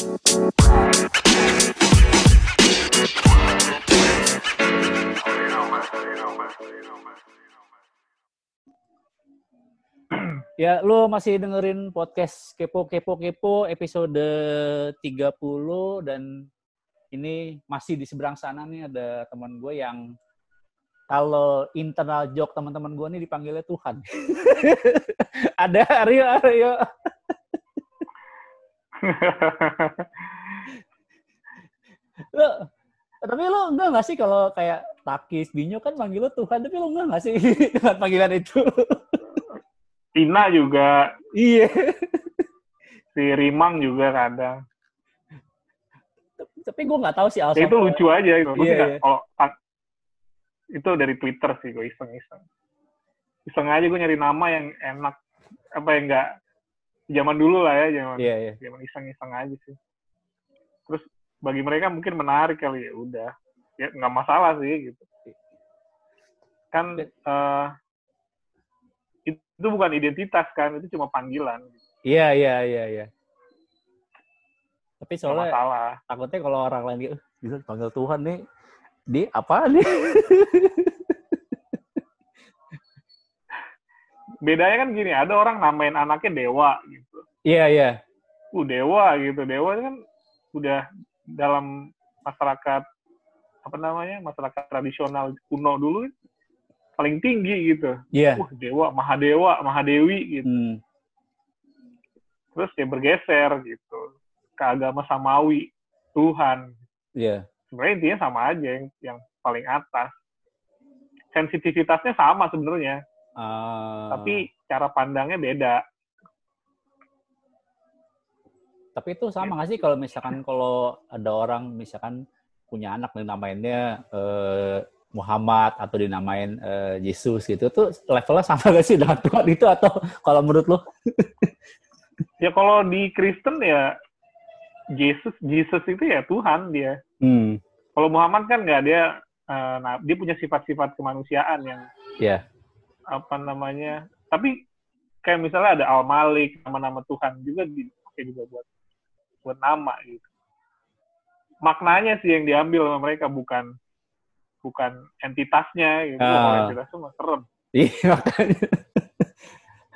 Ya, lu masih dengerin podcast Kepo Kepo Kepo episode 30 dan ini masih di seberang sana nih ada teman gue yang kalau internal joke teman-teman gue nih dipanggilnya Tuhan. ada Aryo Aryo. Lo, tapi lo enggak nggak sih kalau kayak Takis, Binyo kan manggil lo Tuhan, tapi lo enggak nggak sih dengan panggilan itu? Tina juga. Iya. Si Rimang juga kadang. Tapi gue nggak tahu sih alasan. Itu lucu aja gitu. Iya, iya. Kalau itu dari Twitter sih gue iseng-iseng. Iseng aja gue nyari nama yang enak apa yang enggak zaman dulu lah ya zaman iya, iya. zaman iseng-iseng aja sih. Terus bagi mereka mungkin menarik kali ya udah ya nggak masalah sih gitu. Kan uh, itu bukan identitas kan, itu cuma panggilan. Iya iya iya iya. Tapi soalnya takutnya kalau orang lain gitu, bisa panggil Tuhan nih, di apa nih? Bedanya kan gini, ada orang namain anaknya dewa gitu. Iya iya. Uh dewa gitu, dewa kan udah dalam masyarakat apa namanya masyarakat tradisional kuno dulu paling tinggi gitu. Iya. Yeah. Uh, dewa, Mahadewa, Mahadewi gitu. Hmm. Terus ya bergeser gitu ke agama samawi, Tuhan. Iya. Yeah. Sebenarnya intinya sama aja yang yang paling atas. Sensitivitasnya sama sebenarnya. Uh... Tapi cara pandangnya beda. Tapi itu sama nggak sih kalau misalkan kalau ada orang misalkan punya anak dan namanya eh, Muhammad atau dinamain uh, Yesus gitu tuh levelnya sama gak sih dengan Tuhan itu atau kalau menurut lo? ya kalau di Kristen ya Yesus Yesus itu ya Tuhan dia. Hmm. Kalau Muhammad kan nggak dia uh, nah, dia punya sifat-sifat kemanusiaan yang yeah. Apa namanya tapi kayak misalnya ada Al Malik nama-nama Tuhan juga dipakai juga buat buat nama gitu maknanya sih yang diambil sama mereka bukan bukan entitasnya gitu. Uh. Kalau entitas itu mah serem. Iya makanya.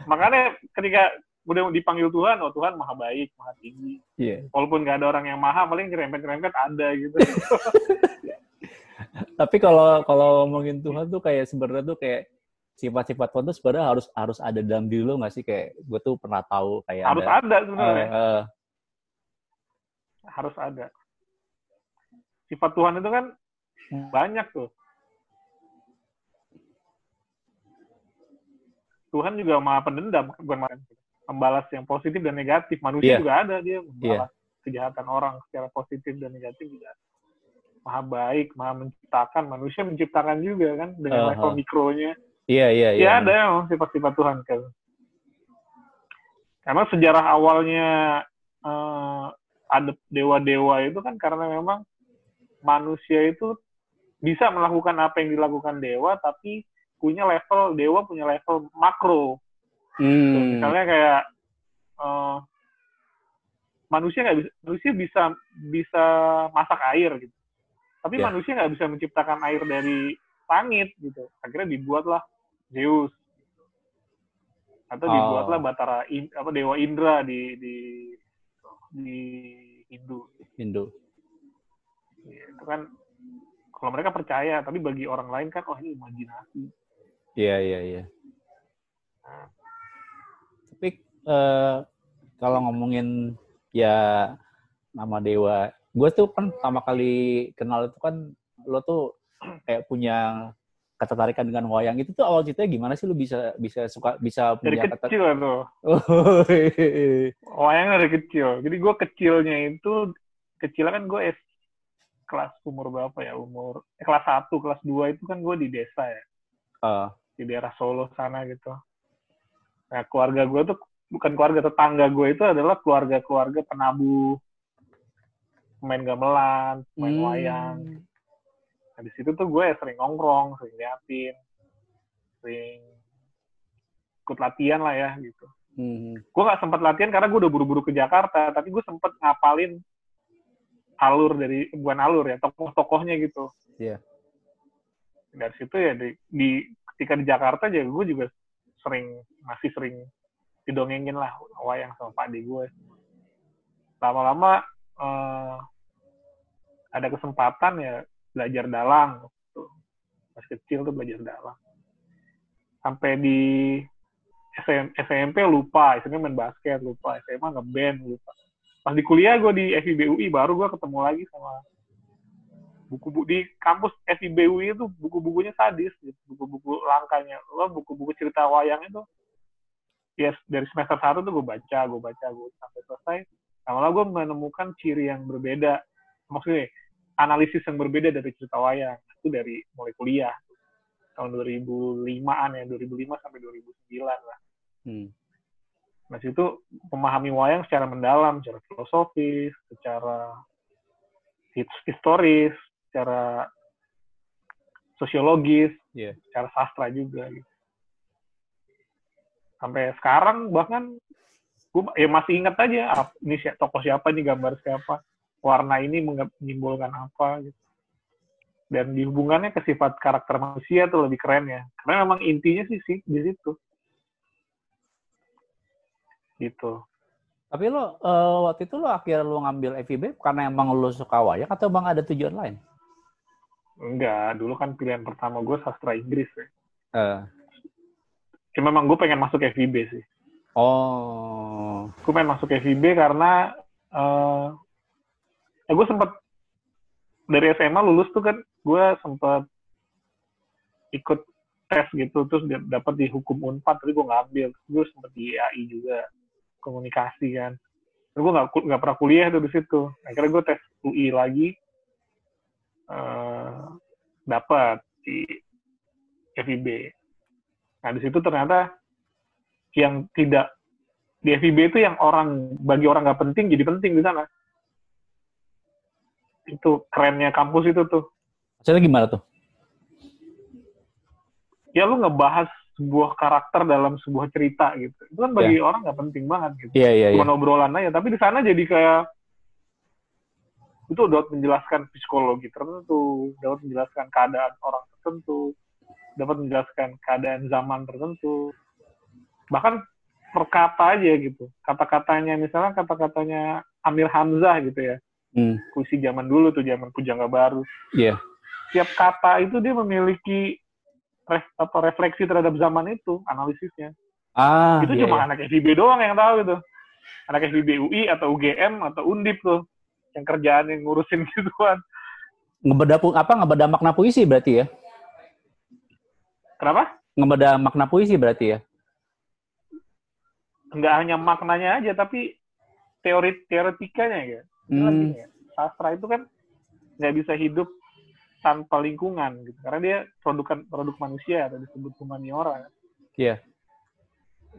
makanya ketika udah dipanggil Tuhan, oh Tuhan maha baik, maha tinggi. Iya. Walaupun nggak ada orang yang maha, paling nyerempet-nyerempet ada gitu. Tapi kalau kalau ngomongin Tuhan tuh kayak sebenarnya tuh kayak sifat-sifat Tuhan tuh sebenarnya harus harus ada dalam diri lo nggak sih kayak gue tuh pernah tahu kayak harus ada, ada sebenarnya. Uh, uh, harus ada. Sifat Tuhan itu kan Hmm. Banyak tuh. Tuhan juga maha pendendam, bukan maha membalas yang positif dan negatif. Manusia yeah. juga ada dia membalas yeah. kejahatan orang secara positif dan negatif juga. Maha baik, maha menciptakan. Manusia menciptakan juga kan dengan uh -huh. level mikronya. Iya, iya, iya. Ya ada yang sifat-sifat Tuhan kan. Karena sejarah awalnya uh, ada dewa-dewa itu kan karena memang manusia itu bisa melakukan apa yang dilakukan dewa tapi punya level dewa punya level makro hmm. misalnya kayak uh, manusia nggak bisa manusia bisa bisa masak air gitu tapi yeah. manusia nggak bisa menciptakan air dari langit gitu akhirnya dibuatlah Zeus. Atau oh. dibuatlah Batara in, apa dewa Indra di di di Hindu. Hindu. Ya, itu kan kalau mereka percaya tapi bagi orang lain kan oh ini imajinasi. Iya iya iya. Nah. tapi uh, kalau ngomongin ya nama dewa gue tuh kan pertama kali kenal itu kan lo tuh kayak punya ketertarikan dengan wayang itu tuh awal ceritanya gimana sih? Lo bisa bisa suka bisa dari punya kecil kata... tuh. Oh, wayang dari kecil. Jadi gue kecilnya itu kecilnya kan gue kelas umur berapa ya? Umur eh, kelas satu kelas dua itu kan gue di desa ya. Uh. di daerah Solo sana gitu. Nah keluarga gue tuh bukan keluarga tetangga gue itu adalah keluarga-keluarga penabuh. Main gamelan main hmm. wayang nah di situ tuh gue ya sering nongkrong sering liatin sering ikut latihan lah ya gitu hmm. gue nggak sempat latihan karena gue udah buru-buru ke Jakarta tapi gue sempet ngapalin alur dari bukan alur ya tokoh-tokohnya gitu Iya. dari situ ya di, di ketika di Jakarta aja gue juga sering masih sering didongengin lah wayang sama Pak De gue lama-lama eh, ada kesempatan ya belajar dalang tuh pas kecil tuh belajar dalang. Sampai di SM, SMP lupa SMP main basket lupa. SMA ngeband lupa. Pas di kuliah gue di FIB UI baru gue ketemu lagi sama buku-buku di kampus FIB UI itu buku-bukunya sadis gitu. buku-buku langkanya. Lo buku-buku cerita wayang itu ya dari semester satu tuh gue baca gue baca gue sampai selesai. Lama-lama gue menemukan ciri yang berbeda. Maksudnya analisis yang berbeda dari cerita wayang itu dari mulai kuliah tahun 2005-an ya 2005 sampai 2009 lah Hmm. Nah situ memahami wayang secara mendalam, secara filosofis, secara his- historis, secara sosiologis, Iya. secara sastra juga. Gitu. Sampai sekarang bahkan gue ya masih ingat aja ini tokoh siapa nih gambar siapa, warna ini menyimbolkan apa gitu. Dan dihubungannya ke sifat karakter manusia tuh lebih keren ya. Karena memang intinya sih sih di situ. Gitu. Tapi lo eh, waktu itu lo akhirnya lo ngambil FIB karena emang lo suka wayang atau bang ada tujuan lain? Enggak, dulu kan pilihan pertama gue sastra Inggris ya. Eh, Cuma memang gue pengen masuk FIB sih. oh, Gue pengen masuk FIB karena eh ya gue sempet dari SMA lulus tuh kan gue sempet ikut tes gitu terus dapat di hukum unpad tapi gue nggak ambil. Gue sempet di AI juga komunikasi kan. Terus gue nggak nggak pernah kuliah tuh di situ. Akhirnya gue tes UI lagi eh dapat di FIB nah di situ ternyata yang tidak di FIB itu yang orang bagi orang nggak penting jadi penting di sana itu kerennya kampus itu tuh. Maksudnya gimana tuh? ya lu ngebahas sebuah karakter dalam sebuah cerita gitu. Itu kan bagi orang nggak penting banget gitu. Iya iya iya. cuma obrolan aja. Tapi di sana jadi kayak itu dapat menjelaskan psikologi tertentu dapat menjelaskan keadaan orang tertentu dapat menjelaskan keadaan zaman tertentu. Bahkan perkata aja gitu. Kata-katanya misalnya kata-katanya Amir Hamzah gitu ya Hmm, puisi zaman dulu tuh zaman pujangga baru Iya. tiap kata itu dia memiliki ref, apa refleksi terhadap zaman itu analisisnya Ah, itu iya, cuma iya. anak FIB doang yang tahu itu anak FIB UI atau UGM atau Undip tuh yang kerjaan yang ngurusin gituan Ngebeda apa ngebeda makna puisi berarti ya? kenapa Ngebeda makna puisi berarti ya? nggak hanya maknanya aja tapi teori teoretikanya ya Hmm. ya. sastra itu kan nggak bisa hidup tanpa lingkungan gitu karena dia produk produk manusia atau disebut humaniora Iya.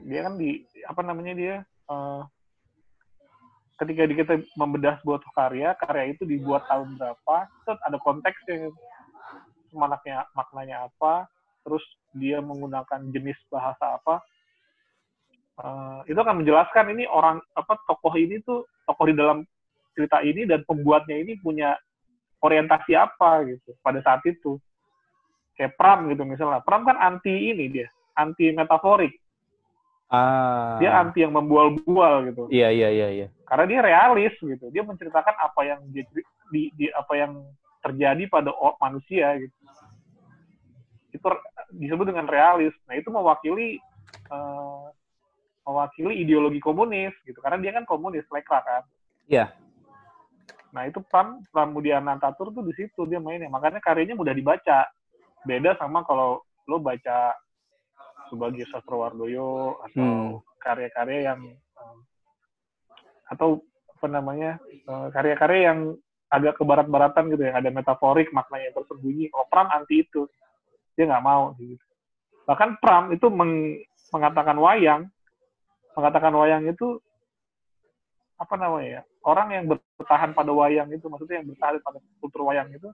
dia kan di apa namanya dia eh, ketika kita membedah sebuah karya karya itu dibuat tahun berapa terus ada konteksnya maknanya maknanya apa terus dia menggunakan jenis bahasa apa Eh, itu akan menjelaskan ini orang apa tokoh ini tuh tokoh di dalam cerita ini dan pembuatnya ini punya orientasi apa gitu pada saat itu. Kayak Pram gitu misalnya. Pram kan anti ini dia anti metaforik. Ah. dia anti yang membual-bual gitu. Iya iya iya iya. karena dia realis gitu. Dia menceritakan apa yang dia, di, di apa yang terjadi pada manusia gitu. Itu disebut dengan realis. Nah itu mewakili eh, mewakili ideologi komunis gitu. Karena dia kan komunis lekra kan. Iya. Nah itu Pram Pramudiana Tatur tuh di situ dia mainnya. Makanya karyanya mudah dibaca. Beda sama kalau lo baca sebagai Sastrowardoyo atau Hmm. karya-karya yang um, atau apa namanya uh, karya-karya yang agak ke barat-baratan gitu ya. Ada metaforik maknanya yang tersembunyi kalau Pram anti itu. Dia nggak mau gitu. Bahkan Pram itu meng- mengatakan wayang. Mengatakan wayang itu apa namanya ya orang yang bertahan pada wayang itu maksudnya yang bertahan pada kultur wayang itu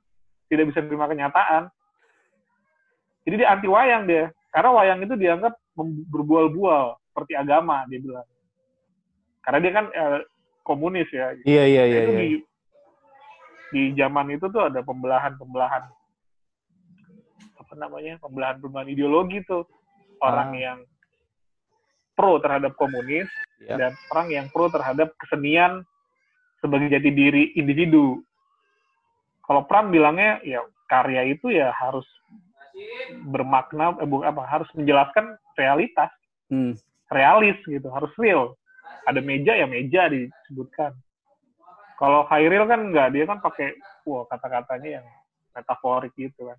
tidak bisa menerima kenyataan jadi dia anti wayang dia karena wayang itu dianggap berbual-bual seperti agama dia bilang karena dia kan eh, komunis ya Iya iya Nah, iya. itu iya. di di zaman itu tuh ada pembelahan-pembelahan apa namanya pembelahan-pembelahan ideologi tuh orang Ah. yang pro terhadap komunis Ya. dan orang yang pro terhadap kesenian sebagai jati diri individu. Kalau Pram bilangnya ya karya itu ya harus bermakna eh, bu- apa harus menjelaskan realitas, Hmm. realis gitu, harus real. Ada meja ya meja disebutkan. Kalau Khairil kan enggak, dia kan pakai wah kata-katanya yang metaforik gitu kan.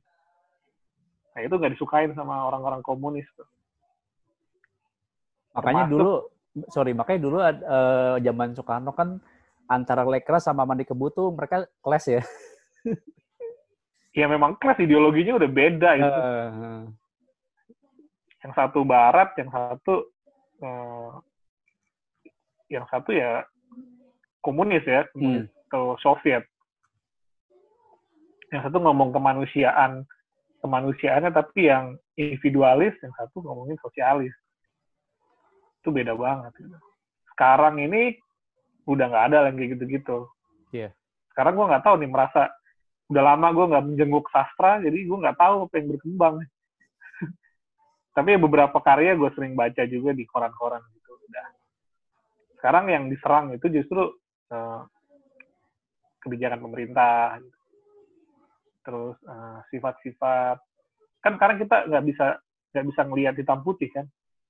Nah itu nggak disukain sama orang-orang komunis tuh. Makanya Termasuk- dulu, sorry, makanya dulu eh, zaman Soekarno kan antara Lekras sama Mandi Kebu tuh mereka kelas ya. Ya memang kelas ideologinya udah beda gitu. Eh, yang satu barat, yang satu eh, yang satu ya komunis ya, Hmm. atau Soviet. Yang satu ngomong kemanusiaan, kemanusiaannya tapi yang individualis, yang satu ngomongin sosialis. Itu beda banget. gitu. Sekarang ini udah nggak ada lagi gitu-gitu. Iya. Sekarang gue nggak tahu nih merasa udah lama gue nggak menjenguk sastra, jadi gue nggak tahu apa yang berkembang. Tapi ya beberapa karya gue sering baca juga di koran-koran gitu. Udah. Sekarang yang diserang itu justru eh, kebijakan pemerintah, gitu. terus eh, sifat-sifat. Kan sekarang kita nggak bisa nggak bisa ngelihat hitam putih kan?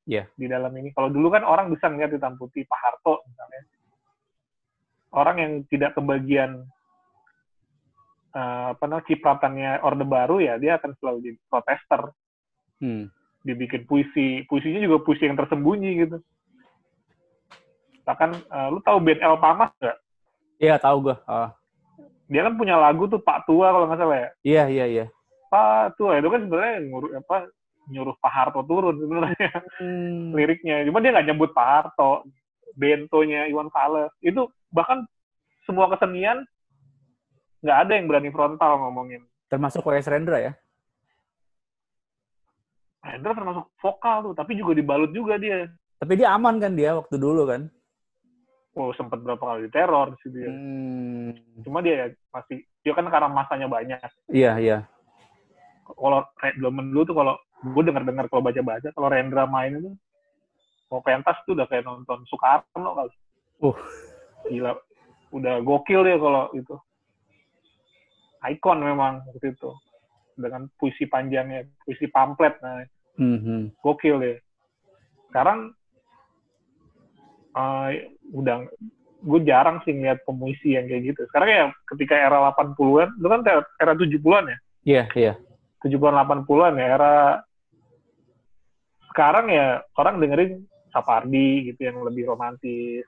Iya. Di dalam ini. Kalau dulu kan orang bisa ngelihat hitam putih, Pak Harto misalnya. Orang yang tidak kebagian eh, apa namanya cipratannya Orde Baru ya dia akan selalu jadi protester hmm. dibikin puisi puisinya juga puisi yang tersembunyi gitu bahkan eh, lu tahu band El Pamas nggak Iya tahu gue. Ah. dia kan punya lagu tuh Pak Tua kalau nggak salah ya Iya iya iya. Pak Tua itu kan sebenarnya nyuruh apa nyuruh Pak Harto turun sebenarnya Hmm. liriknya cuma dia nggak nyebut Pak Harto bentonya Iwan Fals itu bahkan semua kesenian nggak ada yang berani frontal ngomongin Termasuk W.S. Rendra ya. Hendra termasuk vokal tuh tapi juga dibalut juga dia Tapi dia aman kan dia waktu dulu kan. oh sempat berapa kali diteror sih dia Hmm. cuma dia ya masih dia kan karena masanya banyak Iya iya. kalau zaman dulu tuh kalau gue dengar dengar kalau baca baca kalau Rendra main itu mau pentas tuh udah kayak nonton Soekarno kali. Uh. gila. Udah gokil dia kalau itu. Ikon memang waktu itu. Dengan puisi panjangnya puisi pamflet nah. Hmm. gokil deh sekarang eh, udah gue jarang sih ngeliat pemuisi yang kayak gitu. Sekarang ya ketika era 80-an itu kan era 70-an ya? Iya iya. 70-an 80-an ya era sekarang ya orang dengerin Sapardi gitu yang lebih romantis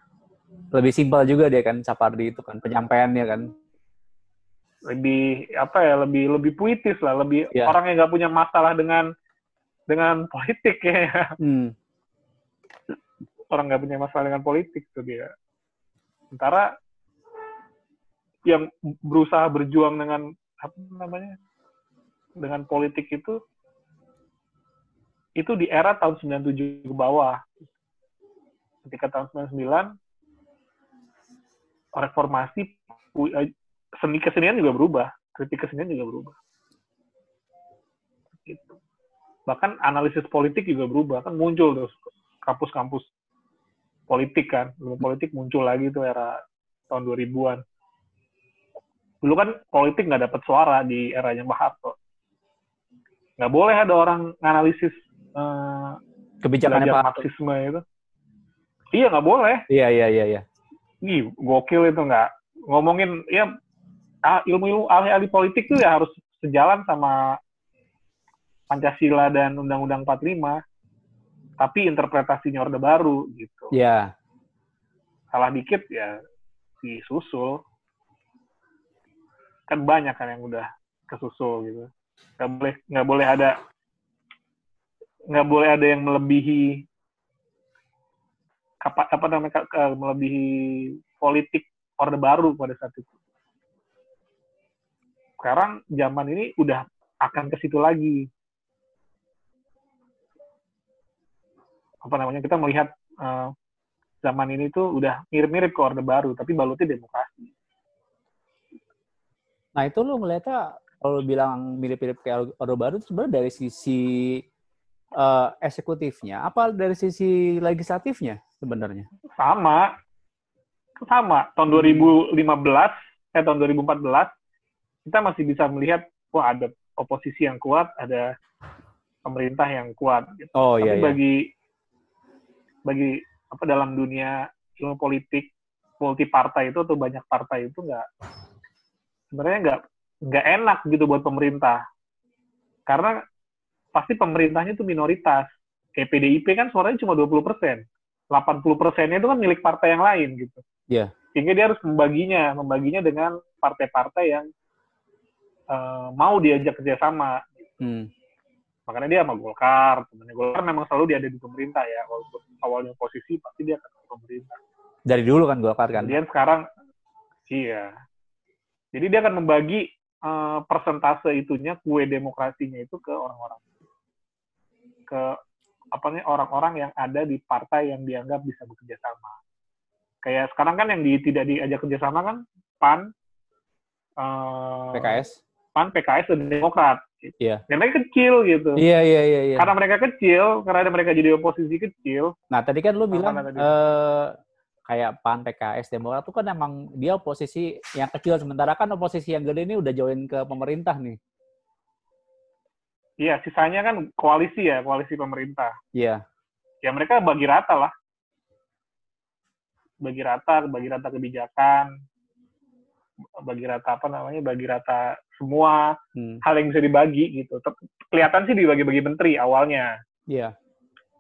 Lebih simpel juga dia kan Sapardi itu kan penyampaiannya kan. lebih apa ya lebih lebih puitis lah lebih Ya. orang yang nggak punya masalah dengan dengan politik ya Hmm. orang nggak punya masalah dengan politik tuh dia sementara yang berusaha berjuang dengan apa namanya dengan politik itu itu di era tahun 97 ke bawah ketika tahun 99 reformasi eh, seni kesenian juga berubah kritik kesenian juga berubah. Gitu. Bahkan analisis politik juga berubah kan muncul terus kampus-kampus politik kan. Ilmu politik muncul lagi tuh era tahun 2000-an dulu kan politik nggak dapat suara di eranya Mbak Harto. Nggak boleh ada orang analisis eh, Kebijakannya belajar Pak. marxisme itu iya nggak boleh. Iya iya iya iya. Ih, gokil itu nggak. Ngomongin ya ilmu-ilmu ahli-ahli politik tuh ya harus sejalan sama Pancasila dan Undang-Undang 45 tapi interpretasinya Orde Baru gitu. Iya. salah dikit ya disusul. Kan banyak kan yang udah kesusul gitu. Nggak boleh nggak boleh ada nggak boleh ada yang melebihi apa apa namanya ke- ke- melebihi politik orde baru pada saat itu. Sekarang zaman ini udah akan ke situ lagi. Apa namanya kita melihat eh, zaman ini tuh udah mirip-mirip ke orde baru tapi balutnya demokrasi. Nah itu lu ngeliatnya kalau bilang mirip-mirip kayak Orde Baru sebenarnya dari sisi uh, eksekutifnya apa dari sisi legislatifnya sebenarnya? Sama. Sama. Tahun 2015 eh tahun 2014 kita masih bisa melihat wah ada oposisi yang kuat, ada pemerintah yang kuat gitu. Oh Tapi iya iya. bagi bagi apa dalam dunia ilmu politik multi partai itu atau banyak partai itu nggak sebenarnya nggak nggak enak gitu buat pemerintah karena pasti pemerintahnya itu minoritas. Kayak PDIP kan suaranya cuma 20 persen. 80 persennya itu kan milik partai yang lain gitu. Iya. sehingga dia harus membaginya membaginya dengan partai-partai yang eh, mau diajak kerjasama. Hmm. makanya dia sama Golkar temennya Golkar memang selalu dia ada di pemerintah ya. Walaupun awalnya oposisi pasti dia akan ke pemerintah. Dari dulu kan Golkar kan. kemudian sekarang iya. Jadi dia akan membagi eh, persentase itunya kue demokrasinya itu ke orang-orang ke apa nih orang-orang yang ada di partai yang dianggap bisa bekerja sama kayak sekarang kan yang di, tidak diajak kerjasama kan PAN eh, PKS. PAN PKS dan Demokrat Iya. dan mereka kecil gitu Iya iya iya. iya. karena mereka kecil, karena mereka jadi oposisi kecil, Nah tadi kan lu bilang eh, kayak PAN, PKS, Demokrat itu kan emang dia oposisi yang kecil sementara kan oposisi yang gede ini udah join ke pemerintah nih. Iya sisanya kan koalisi ya, koalisi pemerintah. Iya. Ya mereka bagi rata lah, bagi rata, bagi rata kebijakan, bagi rata apa namanya, bagi rata semua Hmm. hal yang bisa dibagi gitu. Kelihatan sih dibagi-bagi menteri awalnya. Iya.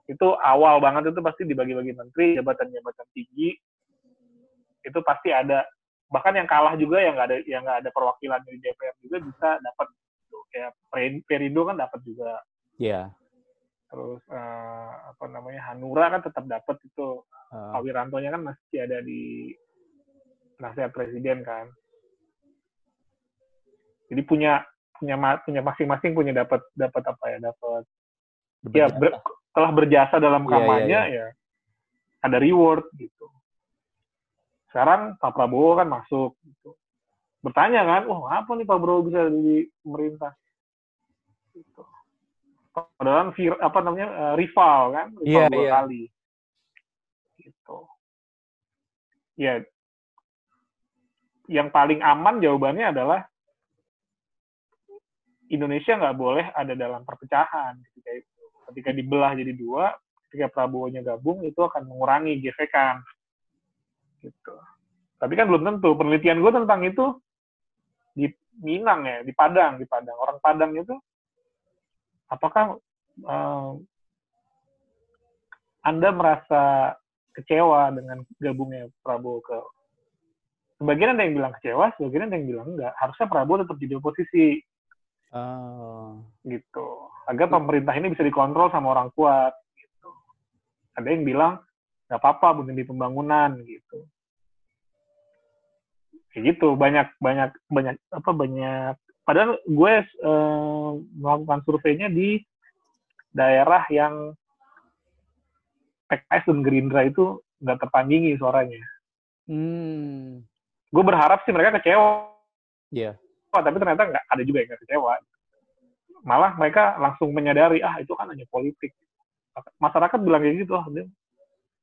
Itu awal banget itu pasti dibagi-bagi menteri, jabatan-jabatan tinggi. Itu pasti ada bahkan yang kalah juga yang nggak ada yang nggak ada perwakilan di DPR juga bisa dapat. Kayak Perin- Perindo kan dapat juga. Iya. terus eh, apa namanya Hanura kan tetap dapat itu. Eh, Pak Wirantonya kan masih ada di nasihat presiden kan. Jadi punya punya punya masing-masing punya dapat dapat apa ya dapat ya ber- telah berjasa dalam Iya, kampanye iya, ya ada reward gitu. Sekarang Pak Prabowo kan masuk gitu. bertanya kan wah apa nih Pak Prabowo bisa di pemerintah gitu. padahal vir, apa namanya eh, rival kan rival Iya, dua iya. kali gitu ya yang paling aman jawabannya adalah Indonesia nggak boleh ada dalam perpecahan ketika itu. Ketika dibelah jadi dua, ketika Prabowo-nya gabung itu akan mengurangi gesekan. Gitu. Tapi kan belum tentu. Penelitian gue tentang itu di Minang ya, di Padang, di Padang. Orang Padang itu apakah eh, Anda merasa kecewa dengan gabungnya Prabowo ke Sebagian ada yang bilang kecewa, sebagian ada yang bilang enggak. Harusnya Prabowo tetap jadi oposisi. Oh. gitu. Agar pemerintah ini bisa dikontrol sama orang kuat gitu. Ada yang bilang nggak apa-apa demi pembangunan gitu. Kayak gitu. Banyak banyak banyak apa banyak padahal gue eh, melakukan surveinya di daerah yang PKS dan Gerindra itu nggak tertandingi suaranya Hmm. gue berharap sih mereka kecewa Iya. Oh, tapi ternyata nggak ada juga yang nggak kecewa. Malah mereka langsung menyadari, ah itu kan hanya politik. Masyarakat bilang kayak gitu, ah dia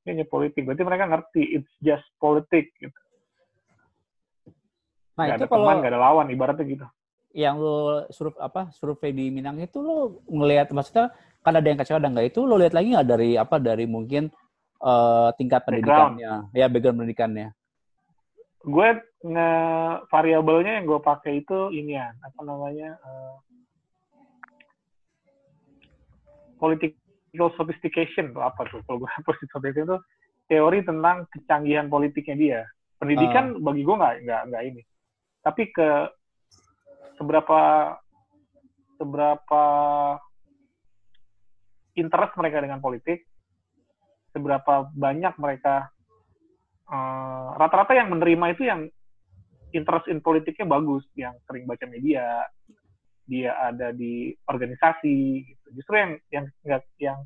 ini hanya politik. Berarti mereka ngerti, it's just politik. Gitu. Nah Nggak itu ada kalau teman, nggak ada lawan, ibaratnya gitu. Yang lo suruh apa survei di Minang itu lo ngelihat maksudnya kan ada yang kecewa dan enggak itu lo lihat lagi nggak dari apa dari mungkin eh, tingkat Background. pendidikannya ya background pendidikannya Gue nge variabelnya yang gue pakai itu ini ya, apa namanya, eh, political sophistication tuh apa tuh? Kalau gue political sophistication itu teori tentang kecanggihan politiknya dia. Pendidikan bagi gue nggak nggak nggak ini. Tapi ke seberapa seberapa interest mereka dengan politik, seberapa banyak mereka eh, rata-rata yang menerima itu yang interest in politiknya bagus, yang sering baca media, dia ada di organisasi, gitu. justru yang yang nggak yang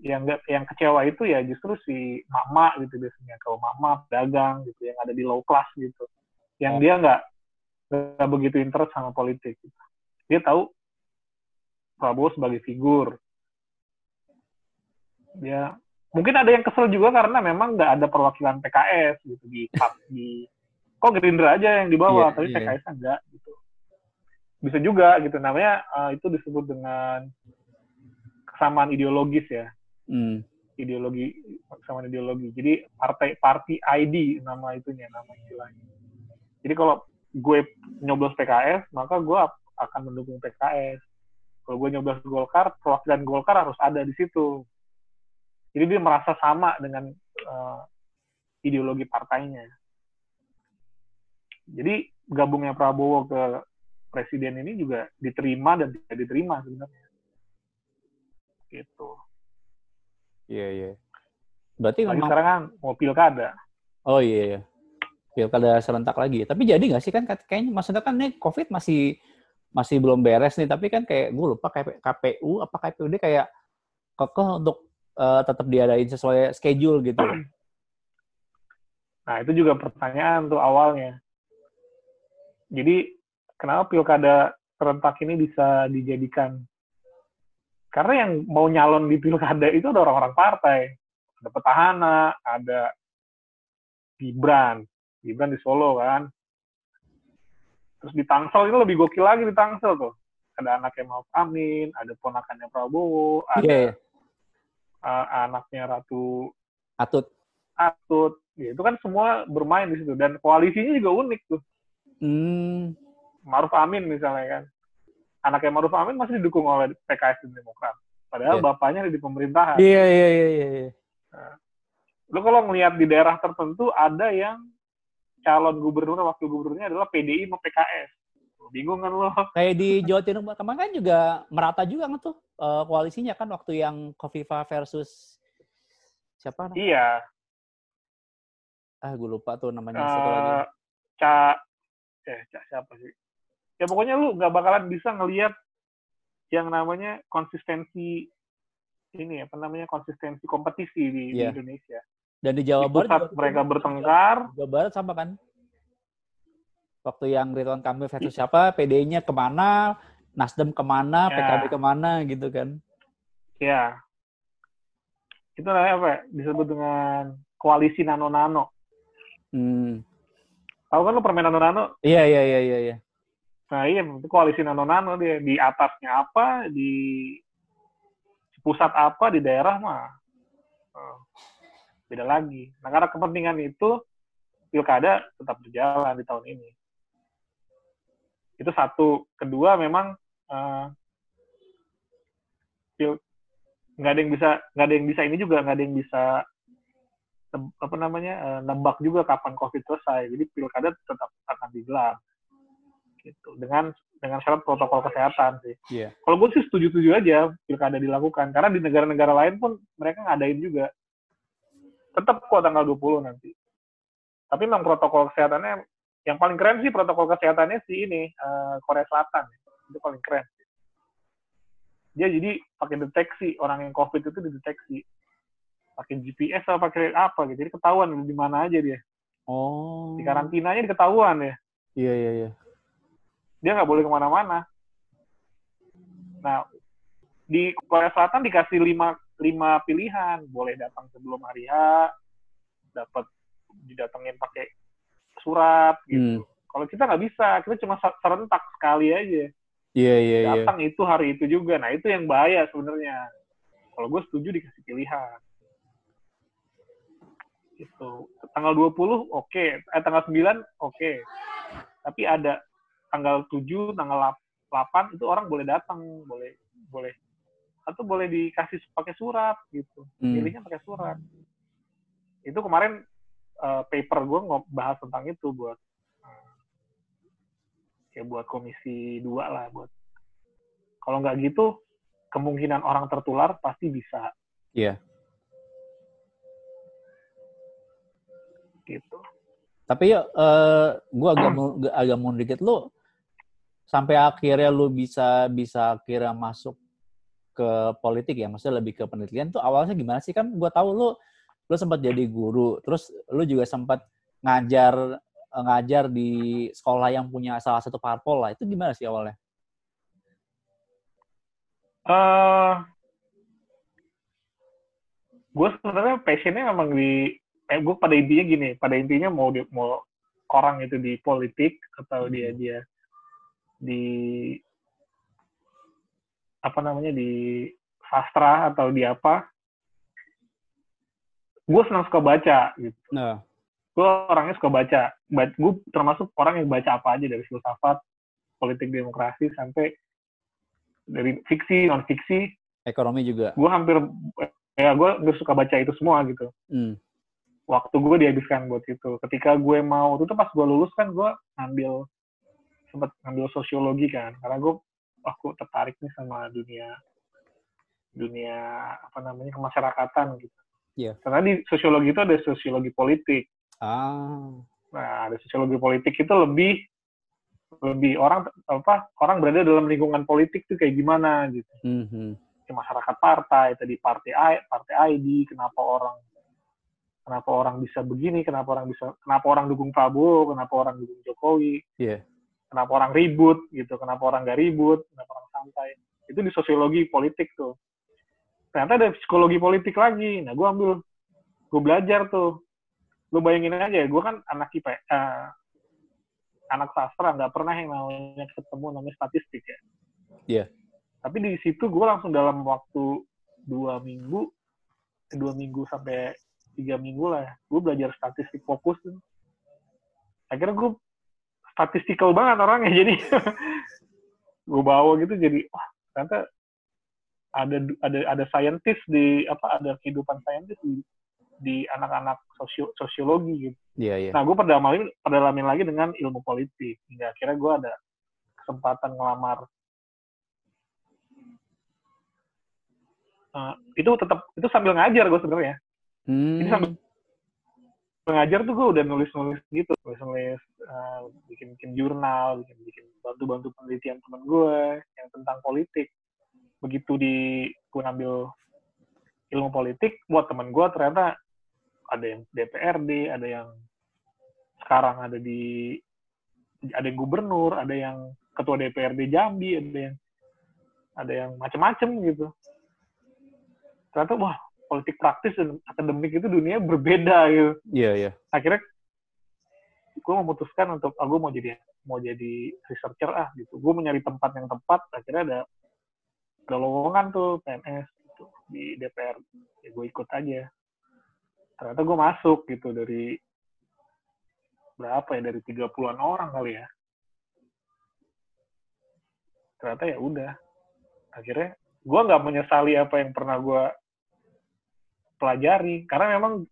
yang nggak yang kecewa itu ya justru si mama gitu biasanya kalau mama pedagang gitu yang ada di low class gitu yang Oh. dia nggak nggak begitu interest sama politik. Dia tahu Prabowo sebagai figur. Dia mungkin ada yang kesel juga karena memang nggak ada perwakilan PKS gitu di di kok Gerindra aja yang dibawa, yeah, tapi yeah. PKS enggak gitu. Bisa juga gitu namanya uh, itu disebut dengan kesamaan ideologis ya. Mm. Ideologi kesamaan ideologi. Jadi partai party ID nama itunya nama istilahnya. Jadi kalau gue nyoblos PKS, maka gue akan mendukung PKS. Kalau gue nyoblos Golkar, perwakilan Golkar harus ada di situ. Jadi dia merasa sama dengan uh, ideologi partainya. Jadi gabungnya Prabowo ke presiden ini juga diterima dan tidak diterima sebenarnya. Gitu. Iya, yeah, iya. Yeah. Berarti Lagi memang... sekarang kan mau pilkada. Oh iya, iya pilkada serentak lagi. Tapi jadi nggak sih kan kayaknya maksudnya kan nih COVID masih masih belum beres nih. Tapi kan kayak gue lupa kayak KPU apa KPUD kayak kekeh untuk uh, tetap diadain sesuai schedule gitu. Nah itu juga pertanyaan tuh awalnya. Jadi kenapa pilkada serentak ini bisa dijadikan? Karena yang mau nyalon di pilkada itu ada orang-orang partai. Ada petahana, ada Gibran, Gibran di Solo kan. Terus di Tangsel itu lebih gokil lagi di Tangsel tuh. Ada anaknya Maaf Amin, ada ponakannya Prabowo, ada yeah. Iya. uh, anaknya Ratu Atut. Atut. Ya, itu kan semua bermain di situ dan koalisinya juga unik tuh. Hmm. Maruf Amin misalnya kan. Anaknya Maruf Amin masih didukung oleh PKS dan Demokrat. Padahal yeah. bapaknya ada di pemerintahan. Iya, iya, iya, iya. iya. Nah, lo kalau ngelihat di daerah tertentu ada yang calon gubernur wakil gubernurnya adalah PDI sama PKS. Bingung kan lo? Kayak di Jawa Timur kemarin kan juga merata juga kan tuh uh, koalisinya kan waktu yang Kofifa versus siapa? Iya. Ah, gue lupa tuh namanya. Uh, Ca, eh, Ca siapa sih? Ya pokoknya lu nggak bakalan bisa ngelihat yang namanya konsistensi ini apa namanya konsistensi kompetisi di, yeah. di Indonesia. Dan di Jawa Barat pusat mereka bertengkar. Jawa Barat sama kan? Waktu yang Ridwan Kamil versus siapa, PDI-nya ke mana, Nasdem ke mana, ya. PKB ke mana gitu kan? Ya. Itu namanya apa? Ya? Disebut dengan koalisi nano-nano. Hmm. Tahu kan lo permainan nano-nano? Iya, iya, iya, iya. iya. Nah iya, itu koalisi nano-nano dia. Di atasnya apa, di pusat apa, di daerah mah. Oh beda lagi. Nah karena kepentingan itu pilkada tetap berjalan di tahun ini. Itu satu. Kedua memang uh, pil nggak ada yang bisa nggak ada yang bisa ini juga nggak ada yang bisa apa namanya uh, nebak juga kapan covid selesai. Jadi pilkada tetap akan digelar gitu dengan dengan syarat protokol kesehatan sih. Yeah. Kalau gue sih setuju-setuju aja pilkada dilakukan karena di negara-negara lain pun mereka ngadain juga tetap kok tanggal 20 nanti. Tapi memang protokol kesehatannya yang paling keren sih protokol kesehatannya si ini uh, Korea Selatan itu paling keren. Dia jadi pakai deteksi orang yang COVID itu dideteksi pakai GPS atau pakai apa gitu. Jadi ketahuan di mana aja dia. Oh. Di karantinanya diketahuan ya. Iya iya iya. Dia nggak boleh ke mana-mana. Nah di Korea Selatan dikasih lima lima pilihan boleh datang sebelum hari H dapat didatengin pakai surat gitu hmm. kalau kita nggak bisa kita cuma serentak sekali aja Iya yeah, iya yeah, datang yeah. itu hari itu juga nah itu yang bahaya sebenarnya kalau gue setuju dikasih pilihan gitu tanggal 20 oke okay. eh tanggal 9 oke okay. tapi ada tanggal 7 tanggal 8 itu orang boleh datang boleh boleh atau boleh dikasih pakai surat gitu hmm. pilihnya pakai surat itu kemarin uh, paper gue bahas tentang itu buat uh, ya buat komisi dua lah buat kalau nggak gitu kemungkinan orang tertular pasti bisa iya yeah. gitu tapi ya uh, gue agak agak mau dikit lo sampai akhirnya lu bisa bisa akhirnya masuk ke politik ya, maksudnya lebih ke penelitian tuh awalnya gimana sih kan? Gue tahu lu lu sempat jadi guru, terus lu juga sempat ngajar ngajar di sekolah yang punya salah satu parpol lah. Itu gimana sih awalnya? Uh, gue sebenarnya passionnya memang di eh gue pada intinya gini pada intinya mau di, mau orang itu di politik atau dia hmm. dia di apa namanya di sastra atau di apa gue senang suka baca gitu. Nah. gue orangnya suka baca. Gue termasuk orang yang baca apa aja dari filsafat politik demokrasi sampai dari fiksi non fiksi ekonomi juga. Gue hampir ya gue gue suka baca itu semua gitu. Hmm. waktu gue dihabiskan buat itu. Ketika gue mau itu tuh pas gue lulus kan gue ngambil sempat ngambil sosiologi kan. Karena gue aku tertarik nih sama dunia dunia apa namanya kemasyarakatan gitu yeah. karena di sosiologi itu ada sosiologi politik ah nah ada sosiologi politik itu lebih lebih orang apa orang berada dalam lingkungan politik tuh kayak gimana gitu mm -hmm di masyarakat partai, tadi partai I, partai ID, kenapa orang kenapa orang bisa begini, kenapa orang bisa kenapa orang dukung Prabowo, kenapa orang dukung Jokowi. Yeah. Kenapa orang ribut gitu, kenapa orang gak ribut, kenapa orang santai. Itu di sosiologi politik tuh. Ternyata ada psikologi politik lagi. Nah, gue ambil gue belajar tuh. Lu bayangin aja, gue kan anak IP, uh, eh, anak sastra, nggak pernah yang namanya ketemu namanya statistik ya. Iya. Yeah tapi di situ gue langsung dalam waktu dua minggu eh, dua minggu sampai tiga minggu lah gue belajar statistik fokus akhirnya gue statistikal banget orangnya jadi gue bawa gitu jadi wah ternyata ada ada ada saintis di apa ada kehidupan saintis di di anak-anak sosio, sosiologi gitu. Iya, iya. Nah, gue perdalamin, perdalamin lagi dengan ilmu politik. Hingga akhirnya gue ada kesempatan ngelamar uh, itu tetap itu sambil ngajar gue sebenarnya hmm. ini sambil ngajar tuh gue udah nulis nulis gitu nulis nulis uh, bikin bikin jurnal bikin bikin bantu bantu penelitian teman gue yang tentang politik begitu di gue ambil ilmu politik buat teman gue ternyata ada yang DPRD ada yang sekarang ada di ada yang gubernur ada yang ketua DPRD Jambi ada yang ada yang macem-macem gitu ternyata wah politik praktis dan akademik itu dunia berbeda gitu. Iya yeah, iya. Yeah. Akhirnya gue memutuskan untuk ah, mau jadi mau jadi researcher ah gitu. Gue mencari tempat yang tepat. Akhirnya ada ada lowongan tuh PNS gitu, di DPR. Ya gue ikut aja. Ternyata gue masuk gitu dari berapa ya dari 30-an orang kali ya. Ternyata ya udah. Akhirnya gue nggak menyesali apa yang pernah gue pelajari karena memang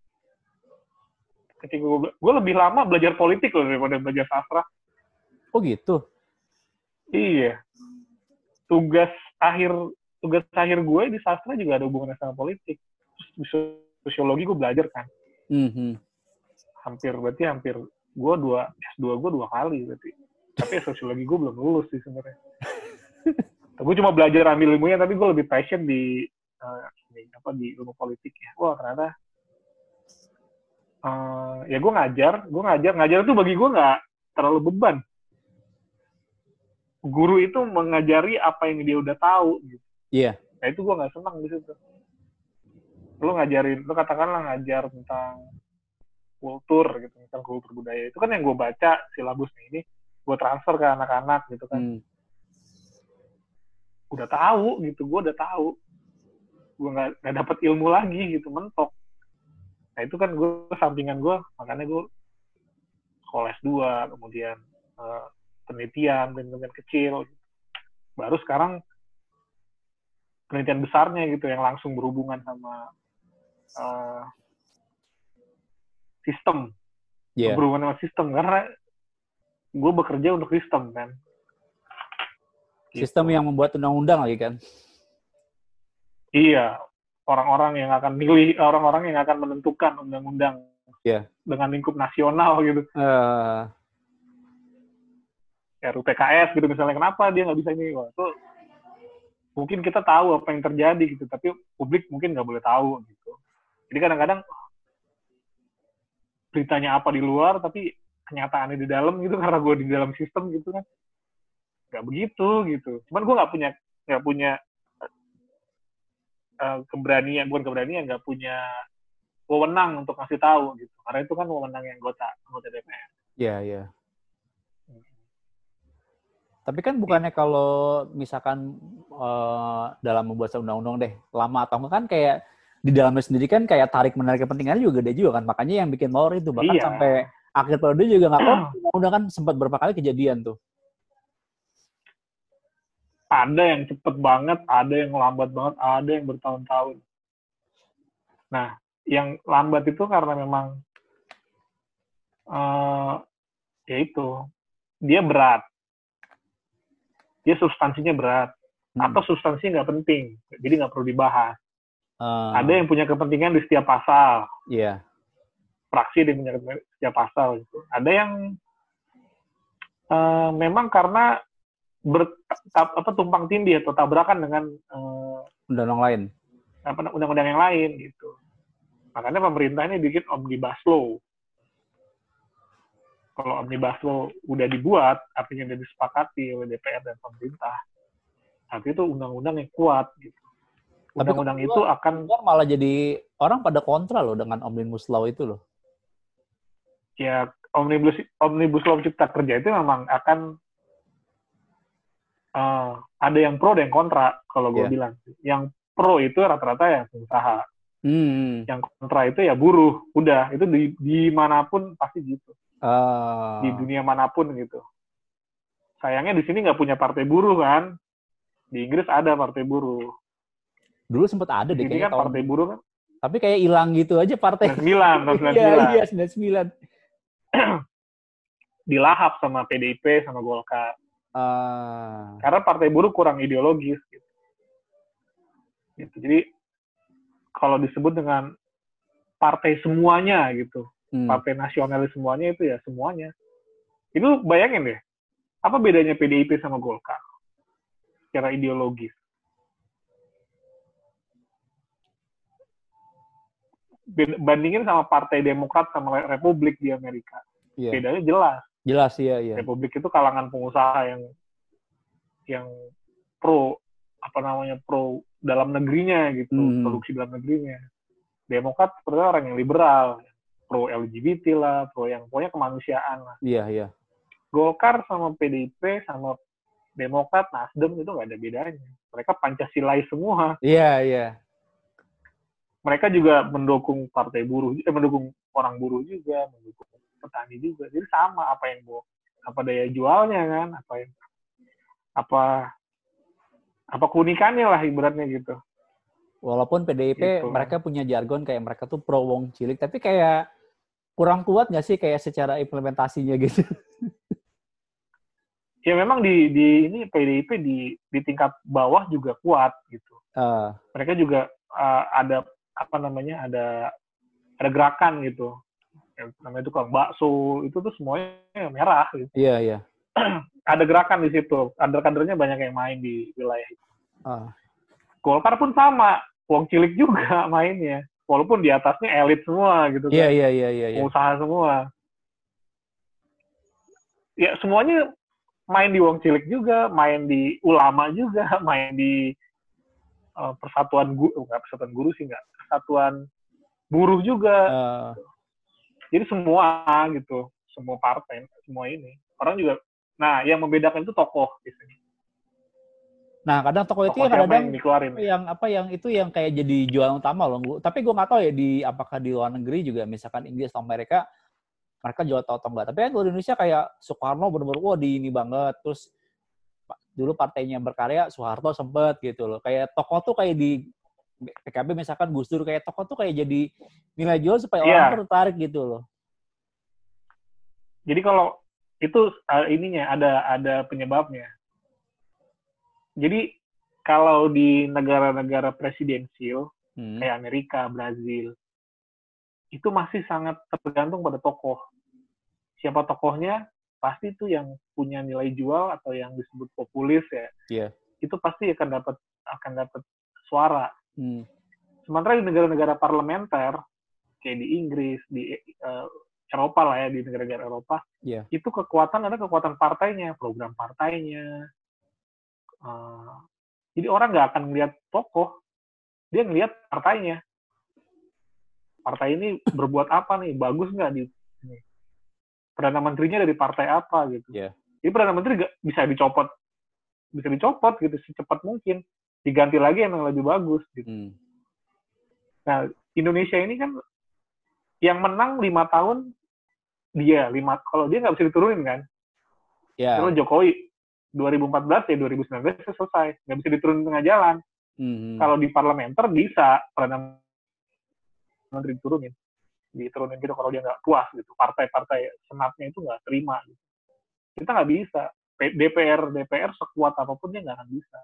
ketika gue gue lebih lama belajar politik loh daripada belajar sastra. Oh gitu? Iya. Tugas akhir tugas akhir gue di sastra juga ada hubungannya sama politik. Terus, sosiologi gue belajar kan. Mm-hmm. hampir berarti hampir gue dua S2 gue dua kali berarti. Tapi sosiologi gue belum lulus sih sebenarnya. Gue cuma belajar ambil ilmunya tapi gue lebih passion di uh, di apa di ilmu politik ya. Wah ternyata uh, ya gue ngajar gue ngajar. Ngajar itu bagi gue nggak terlalu beban. Guru itu mengajari apa yang dia udah tahu gitu. Iya. Yeah. nah itu gue nggak senang di situ. Lu ngajarin lu katakanlah ngajar tentang kultur gitu. Tentang kultur budaya. Itu kan yang gue baca silabusnya ini. Gue transfer ke anak-anak gitu kan. Hmm. udah tahu gitu. Gue udah tahu. Gue nggak nggak dapet ilmu lagi gitu. Mentok nah itu kan gue sampingan gue makanya gue sekolah S2 kemudian uh, penelitian penelitian kecil. Baru sekarang penelitian besarnya gitu yang langsung berhubungan sama uh, sistem. Yeah. berhubungan sama sistem karena gue bekerja untuk sistem kan. Sistem gitu. yang membuat undang-undang lagi kan? Iya, orang-orang yang akan milih, orang-orang yang akan menentukan undang-undang yeah. dengan lingkup nasional gitu. Uh. RUU PKS gitu misalnya, kenapa dia nggak bisa ini? Wah, itu mungkin kita tahu apa yang terjadi gitu, tapi publik mungkin nggak boleh tahu gitu. Jadi kadang-kadang beritanya apa di luar, tapi kenyataannya di dalam gitu karena gue di dalam sistem gitu kan nggak begitu gitu cuman gue nggak punya nggak punya uh, keberanian bukan keberanian nggak punya wewenang untuk kasih tahu gitu karena itu kan wewenang yang anggota anggota DPR iya yeah, iya yeah. Tapi kan bukannya kalau misalkan uh, dalam membuat undang-undang deh lama atau enggak kan kayak di dalamnya sendiri kan kayak tarik menarik kepentingannya juga gede juga kan makanya yang bikin molor itu bahkan iya. sampai akhir periode juga nggak tahu undang-undang kan sempat berapa kali kejadian tuh. Ada yang cepet banget, ada yang lambat banget, ada yang bertahun-tahun. Nah, yang lambat itu karena memang uh, ya itu dia berat dia substansinya berat hmm. atau substansinya nggak penting jadi nggak perlu dibahas uh. ada yang punya kepentingan di setiap pasal iya yeah. fraksi yang punya kepentingan di setiap pasal gitu ada yang uh, memang karena ber, apa tumpang tindih atau tabrakan dengan uh, undang-undang lain apa undang-undang yang lain gitu makanya pemerintah ini bikin omnibus law kalau omnibus law udah dibuat, artinya udah disepakati oleh DPR dan pemerintah, nanti itu undang-undang yang kuat gitu. Undang-undang itu akan malah jadi orang pada kontra loh dengan omnibus law itu loh. Ya omnibus omnibus law cipta kerja itu memang akan uh, ada yang pro dan yang kontra kalau gue yeah. bilang. Yang pro itu rata-rata ya pengusaha. Hmm. Yang kontra itu ya buruh. Udah itu di di mana pun pasti gitu uh. di dunia mana pun gitu. Sayangnya di sini nggak punya partai buruh kan. Di Inggris ada partai buruh. Dulu sempat ada deh kayaknya kan partai buruh kan. Tapi kayak hilang gitu aja partai. 99, 99. Iya, iya, 99. Dilahap sama PDIP sama Golkar. Uh. Karena partai buruh kurang ideologis gitu. gitu. Jadi kalau disebut dengan partai semuanya gitu hmm. partai nasionalis semuanya itu ya semuanya. Itu bayangin deh, apa bedanya PDIP sama Golkar secara ideologis? Bandingin sama Partai Demokrat sama Republik di Amerika, yeah. bedanya jelas. Jelas iya iya. Republik itu kalangan pengusaha yang yang pro apa namanya pro dalam negerinya gitu, hmm. produksi dalam negerinya. Demokrat sebenarnya orang yang liberal, pro LGBT lah, pro yang pokoknya kemanusiaan lah. Iya, iya. Golkar sama PDIP sama Demokrat, Nasdem itu nggak ada bedanya. Mereka Pancasilais semua. Iya, iya. Mereka juga mendukung partai buruh, eh, mendukung orang buruh juga, mendukung petani juga. Jadi sama apa yang mau apa daya jualnya kan, apa yang apa apa keunikannya lah ibaratnya gitu. Walaupun PDIP gitu. mereka punya jargon kayak mereka tuh pro wong cilik, tapi kayak kurang kuat nggak sih kayak secara implementasinya gitu? ya memang di di ini PDIP di di tingkat bawah juga kuat gitu. Uh. Mereka juga uh, ada apa namanya ada ada gerakan gitu. Yang namanya tukang bakso itu tuh semuanya merah gitu. Iya yeah, iya. Yeah. ada gerakan di situ. Kader-kadernya banyak yang main di wilayah itu. Uh. Golkar pun sama, Wong cilik juga mainnya walaupun di atasnya elit semua gitu kan. Iya iya iya iya. iya. Usaha semua. Ya semuanya main di Wong Cilik juga, main di ulama juga, main di uh, persatuan guru, enggak oh, persatuan guru sih enggak, persatuan buruh juga. Uh. Jadi semua gitu, semua partai, semua ini. Orang juga, nah yang membedakan itu tokoh di sini. Nah, kadang toko itu kadang yang, yang apa yang itu yang kayak jadi jualan utama loh. Tapi gue nggak tahu ya di apakah di luar negeri juga misalkan Inggris atau Amerika mereka jual tau atau enggak. Tapi kan di Indonesia kayak Soekarno bener-bener wah di ini banget. Terus dulu partainya berkarya Soeharto sempet gitu loh. Kayak toko tuh kayak di PKB misalkan Gus Dur kayak toko tuh kayak jadi nilai jual supaya yeah. orang tertarik gitu loh. Jadi kalau itu uh, ininya ada ada penyebabnya jadi kalau di negara-negara presidensial hmm. kayak Amerika, Brazil, itu masih sangat tergantung pada tokoh. Siapa tokohnya pasti itu yang punya nilai jual atau yang disebut populis ya. Yeah. Itu pasti akan dapat akan dapat suara. Hmm. Sementara di negara-negara parlementer kayak di Inggris, di uh, Eropa lah ya di negara-negara Eropa Iya. itu kekuatan ada kekuatan partainya program partainya Uh, jadi orang nggak akan melihat tokoh dia ngelihat partainya partai ini berbuat apa nih bagus nggak di ini perdana menterinya dari partai apa gitu Iya. jadi perdana menteri nggak bisa dicopot bisa dicopot gitu secepat mungkin diganti lagi yang lebih bagus gitu Hmm. Nah, Indonesia ini kan yang menang lima tahun dia lima kalau dia nggak bisa diturunin kan. Ya. Kalau Jokowi 2014 ya 2019 selesai nggak bisa diturunin tengah jalan. Hmm. Kalau di parlementer bisa perdana menteri diturunin, diturunin gitu kalau dia nggak puas gitu. Partai-partai senatnya itu nggak terima. Gitu. Kita nggak bisa. DPR DPR sekuat apa pun dia nggak akan bisa.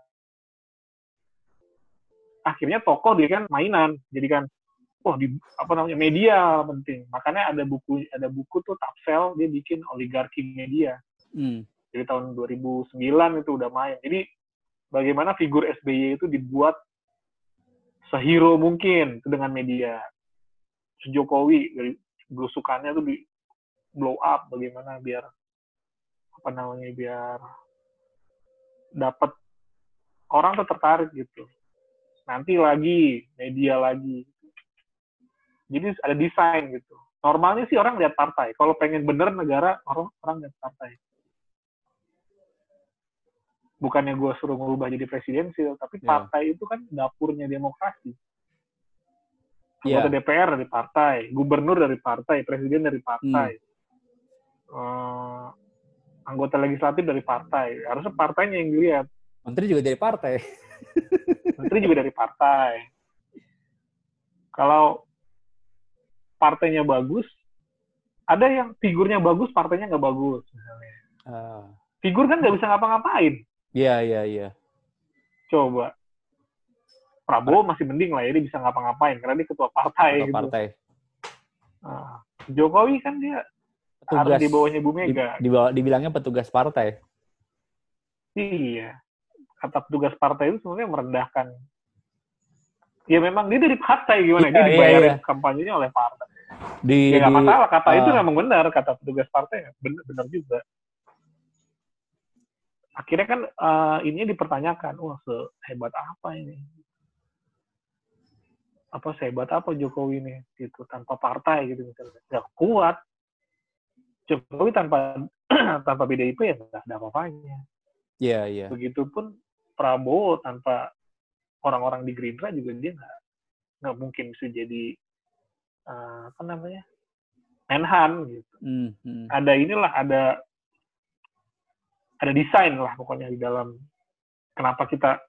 Akhirnya tokoh dia kan mainan, jadi kan wah di apa namanya media penting. Makanya ada buku ada buku tuh Tapsel dia bikin oligarki media. Hmm. Jadi tahun 2009 itu udah main. Jadi bagaimana figur SBY itu dibuat sehero mungkin dengan media. Jokowi dari belusukannya tuh di blow up bagaimana biar apa namanya biar dapat orang tuh tertarik gitu. Nanti lagi media lagi. Jadi ada desain gitu. Normalnya sih orang lihat partai. Kalau pengen bener negara orang orang lihat partai bukannya gue suruh ngubah jadi presidensil, tapi Iya. partai itu kan dapurnya demokrasi. Iya. Anggota DPR dari partai, gubernur dari partai, presiden dari partai, Eh, anggota legislatif dari partai. Harusnya partainya yang dilihat. Menteri juga dari partai. Menteri juga dari partai. Kalau partainya bagus, ada yang figurnya bagus, partainya nggak bagus. Misalnya. Ah. Figur kan nggak bisa ngapa-ngapain. Iya, iya, iya. Coba. Prabowo masih mending lah, ya dia bisa ngapa-ngapain karena dia ketua partai. Ketua gitu. partai. Nah, Jokowi kan dia harus Petugas. di bawahnya Bu Di, Mega. di bawah- dibilangnya petugas partai. Iya. Kata petugas partai itu sebenarnya merendahkan. Ya memang dia dari partai gimana? Iya, dia iya, dibayarin iya. kampanyenya oleh partai. Di, Ya nggak masalah, kata itu ah. memang benar, kata petugas partai. Benar, benar juga. Akhirnya kan eh, ini dipertanyakan, wah sehebat apa ini? Apa sehebat apa Jokowi ini? Gitu, tanpa partai gitu misalnya. Nggak kuat. Jokowi tanpa tanpa PDIP ya nggak ada apa-apanya. Iya, iya. Begitupun Prabowo tanpa orang-orang di Gerindra juga dia nggak nggak mungkin bisa jadi eh, apa namanya Menhan gitu. Hmm, hmm. Ada inilah ada ada desain lah pokoknya di dalam kenapa kita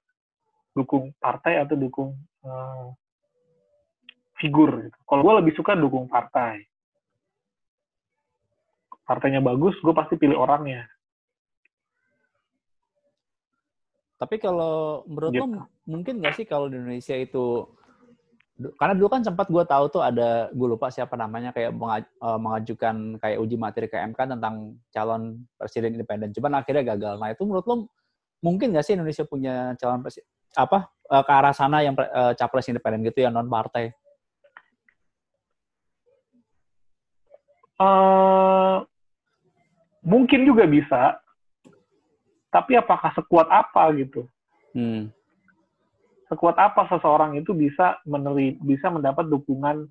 dukung partai atau dukung eh, figur. Gitu. Kalau gue lebih suka dukung partai. Partainya bagus, gue pasti pilih orangnya. Tapi kalau menurut lo Gitu. mungkin nggak sih kalau di Indonesia itu karena dulu kan sempat gue tahu tuh ada gue lupa siapa namanya kayak eh, mengajukan kayak uji materi ke MK tentang calon presiden independen. Cuman akhirnya gagal. Nah itu menurut lo mungkin nggak sih Indonesia punya calon presiden apa eh, ke arah sana yang eh, capres independen gitu yang non partai? eh mungkin juga bisa, tapi apakah sekuat apa gitu? Hmm. Sekuat apa seseorang itu bisa meneri, bisa mendapat dukungan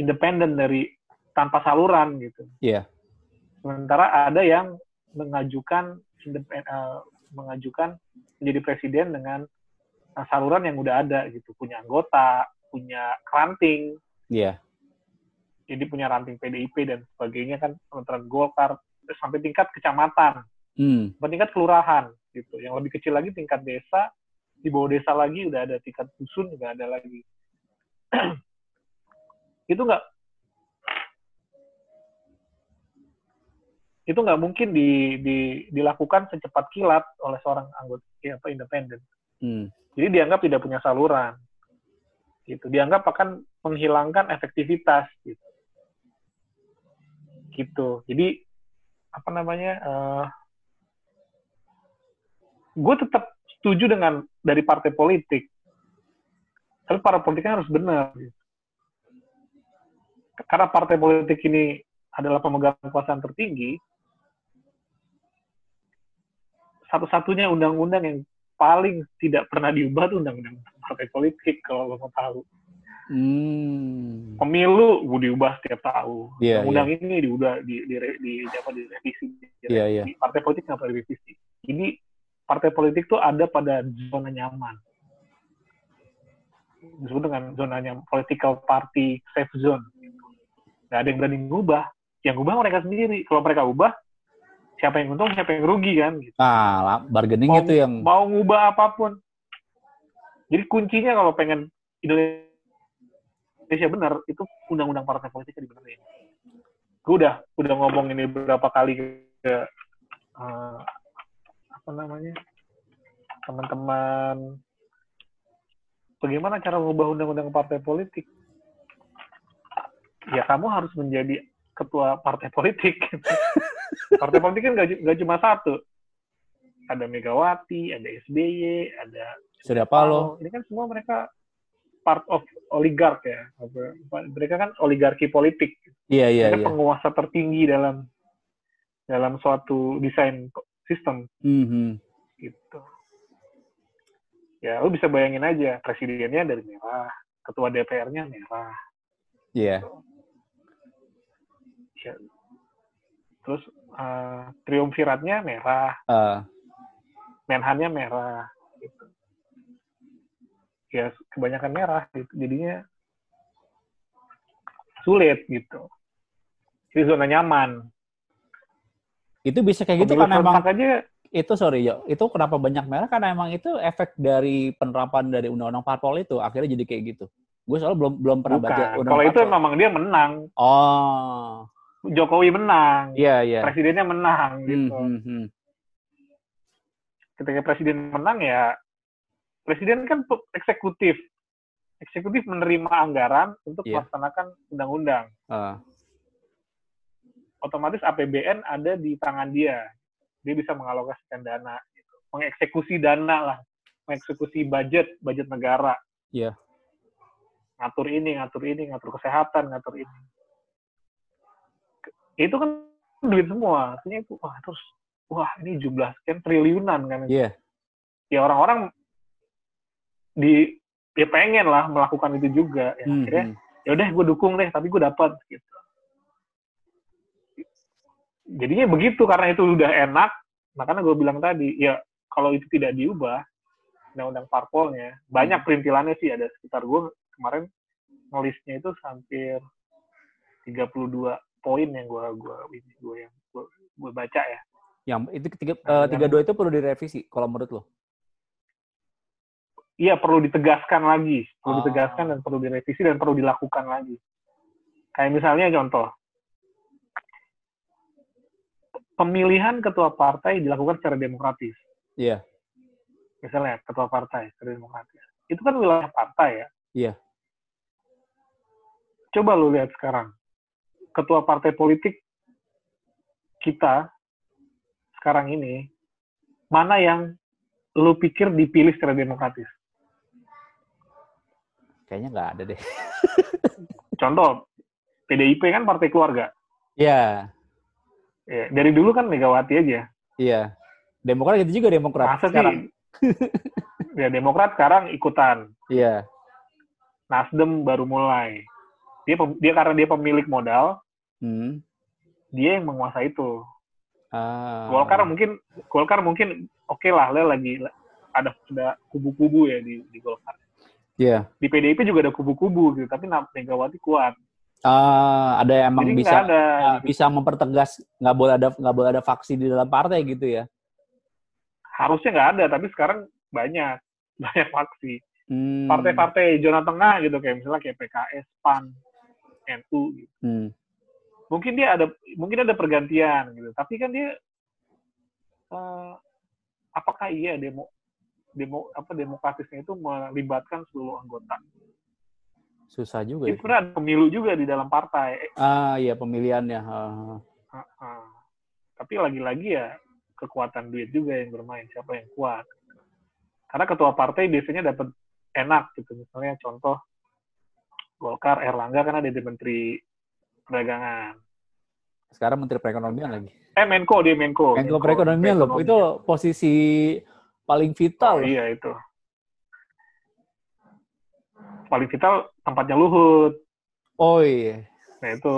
independen dari tanpa saluran gitu. Iya. Sementara ada yang mengajukan eh, mengajukan menjadi presiden dengan eh, saluran yang udah ada gitu, punya anggota, punya ranting, Iya. jadi punya ranting PDIP dan sebagainya kan sementara Golkar sampai tingkat kecamatan, Hmm. tingkat kelurahan gitu. Yang lebih kecil lagi tingkat desa, di bawah desa lagi udah ada tingkat dusun juga ada lagi. itu nggak itu nggak mungkin di, di, dilakukan secepat kilat oleh seorang anggota ya, apa independen. Hmm. Jadi dianggap tidak punya saluran. Gitu. Dianggap akan menghilangkan efektivitas gitu. Gitu. Jadi apa namanya? eh gue tetap setuju dengan dari partai politik. Tapi para politiknya harus benar. gitu. karena partai politik ini adalah pemegang kekuasaan tertinggi, satu-satunya undang-undang yang paling tidak pernah diubah tuh undang-undang partai politik kalau lo mau tahu. Hmm. Pemilu gue diubah setiap tahun. Iya, undang ini diubah di di di, di apa direvisi. Iya, iya. Partai politik nggak pernah direvisi. Jadi partai politik tuh ada pada zona nyaman. Disebut dengan zona nyaman, political party safe zone. Gak ada yang berani ngubah. Yang ngubah mereka sendiri. Kalau mereka ubah, siapa yang untung, siapa yang rugi kan? Gitu. Ah, bargaining mau, itu yang mau ngubah apa pun. Jadi kuncinya kalau pengen Indonesia benar, itu undang-undang partai politiknya dibenerin. Gue udah udah ngomong ini beberapa kali ke uh, apa namanya teman-teman. Bagaimana cara mengubah undang-undang partai politik? Ya kamu harus menjadi ketua partai politik. Partai politik kan gak, gak cuma satu. Ada Megawati ada SBY ada Surya Paloh. Ini kan semua mereka part of oligark ya. Mereka kan oligarki politik. Iya iya mereka iya. penguasa tertinggi dalam dalam suatu desain sistem Mhm. gitu. Ya, lu bisa bayangin aja presidennya dari merah, ketua DPR-nya merah, iya ya. terus uh, triumviratnya merah, Eh, menhannya merah, gitu. Ya kebanyakan merah, gitu. jadinya sulit gitu. Jadi zona nyaman. Itu bisa kayak gitu karena emang aja. Itu sorry yo. Itu kenapa banyak merah? Karena emang itu efek dari penerapan dari undang-undang parpol itu akhirnya jadi kayak gitu. Gue soalnya belum belum pernah baca bukan. undang Kalau itu memang dia menang, oh. Jokowi menang, iya iya. Presidennya menang Hmm, gitu. hmm, hmm. ketika presiden menang ya presiden kan eksekutif. Eksekutif menerima anggaran untuk Iya. melaksanakan undang-undang. Eh, otomatis APBN ada di tangan dia dia bisa mengalokasikan dana gitu. mengeksekusi dana lah mengeksekusi budget budget negara Iya. ngatur ini ngatur ini ngatur kesehatan ngatur ini itu kan duit semua artinya itu wah terus wah ini jumlah sekian triliunan kan Iya. ya orang-orang di ya pengen lah melakukan itu juga ya Hmm, akhirnya hmm. ya udah gue dukung deh tapi gue dapat gitu jadinya begitu karena itu udah enak makanya gue bilang tadi ya kalau itu tidak diubah undang-undang parpolnya banyak perintilannya sih ada sekitar gue kemarin nulisnya itu hampir 32 poin yang gue gua gue yang gue gue baca ya yang itu tiga eh, tiga dua itu perlu direvisi kalau menurut lo iya perlu ditegaskan lagi, perlu Oh. ditegaskan dan perlu direvisi dan perlu dilakukan lagi. Kayak misalnya contoh, pemilihan ketua partai dilakukan secara demokratis. Iya. Misalnya ketua partai secara demokratis. Itu kan wilayah partai ya. Iya. Coba lu lihat sekarang, ketua partai politik kita sekarang ini, mana yang lu pikir dipilih secara demokratis? kayaknya nggak ada deh Contoh, PDIP kan partai keluarga. Iya. Ya, dari dulu kan Megawati aja. Iya. Demokrat gitu juga Demokrat Masa sekarang. sih? ya Demokrat sekarang ikutan. Iya. Nasdem baru mulai. Dia dia karena dia pemilik modal, Hmm. dia yang menguasai itu. Ah. Golkar mungkin Golkar mungkin oke lah, dia lagi ada ada kubu-kubu ya di, di Golkar. Iya. Di PDIP juga ada kubu-kubu gitu, tapi Megawati kuat. Ah, ada yang emang Jadi bisa ada. ah, bisa mempertegas nggak boleh ada nggak boleh ada faksi di dalam partai gitu ya. Harusnya nggak ada, tapi sekarang banyak banyak faksi. Hmm. Partai-partai zona tengah gitu kayak misalnya kayak PKS, PAN, NU gitu. Hmm. mungkin dia ada mungkin ada pergantian gitu tapi kan dia eh, apakah iya demo demo apa demokratisnya itu melibatkan seluruh anggota Susah juga ya. itu sebenarnya ada pemilu juga di dalam partai Ah, iya pemilihannya. Ah. ah, ah. tapi lagi-lagi ya kekuatan duit juga yang bermain siapa yang kuat karena ketua partai biasanya dapat enak gitu misalnya contoh Golkar Erlangga kan ada di menteri perdagangan. Sekarang Menteri Perekonomian lagi. Eh Menko dia Menko. Menko Perekonomian loh. Itu posisi paling vital. Oh, iya itu. Paling vital tempatnya Luhut. Oh iya. Nah itu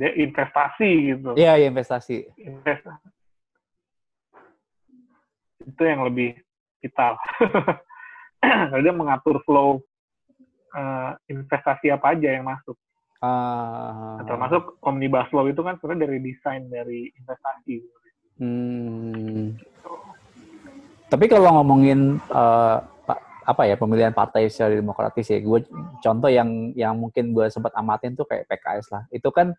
dia investasi gitu. Iya, iya investasi. Investasi. Itu yang lebih vital. dia mengatur flow uh, investasi apa aja yang masuk. Uh, termasuk omnibus law itu kan sebenarnya dari desain dari investasi. Hmm. Tapi kalau ngomongin uh, apa ya pemilihan partai secara demokratis ya, gue contoh yang yang mungkin gue sempat amatin tuh kayak PKS lah. Itu kan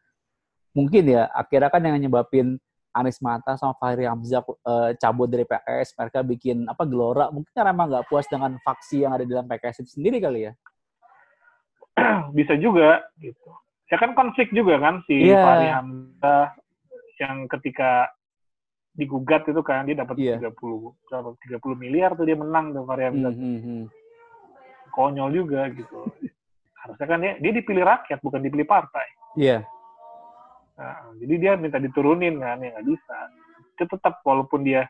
mungkin ya akhirnya kan yang nyebabin Anies Mata sama Fahri Hamzah uh, cabut dari PKS, mereka bikin apa gelora, mungkin karena emang nggak puas dengan faksi yang ada di dalam PKS itu sendiri kali ya. bisa juga gitu. Ya kan konflik juga kan si yeah. Fahri Hamzah yang ketika digugat itu kan dia dapat yeah. 30 berapa 30 miliar tuh dia menang tuh Hamzah. Mm -hmm. Konyol juga gitu. Harusnya kan dia, dia dipilih rakyat bukan dipilih partai. Iya. Yeah. Nah, jadi dia minta diturunin kan ya nggak bisa. Itu tetap walaupun dia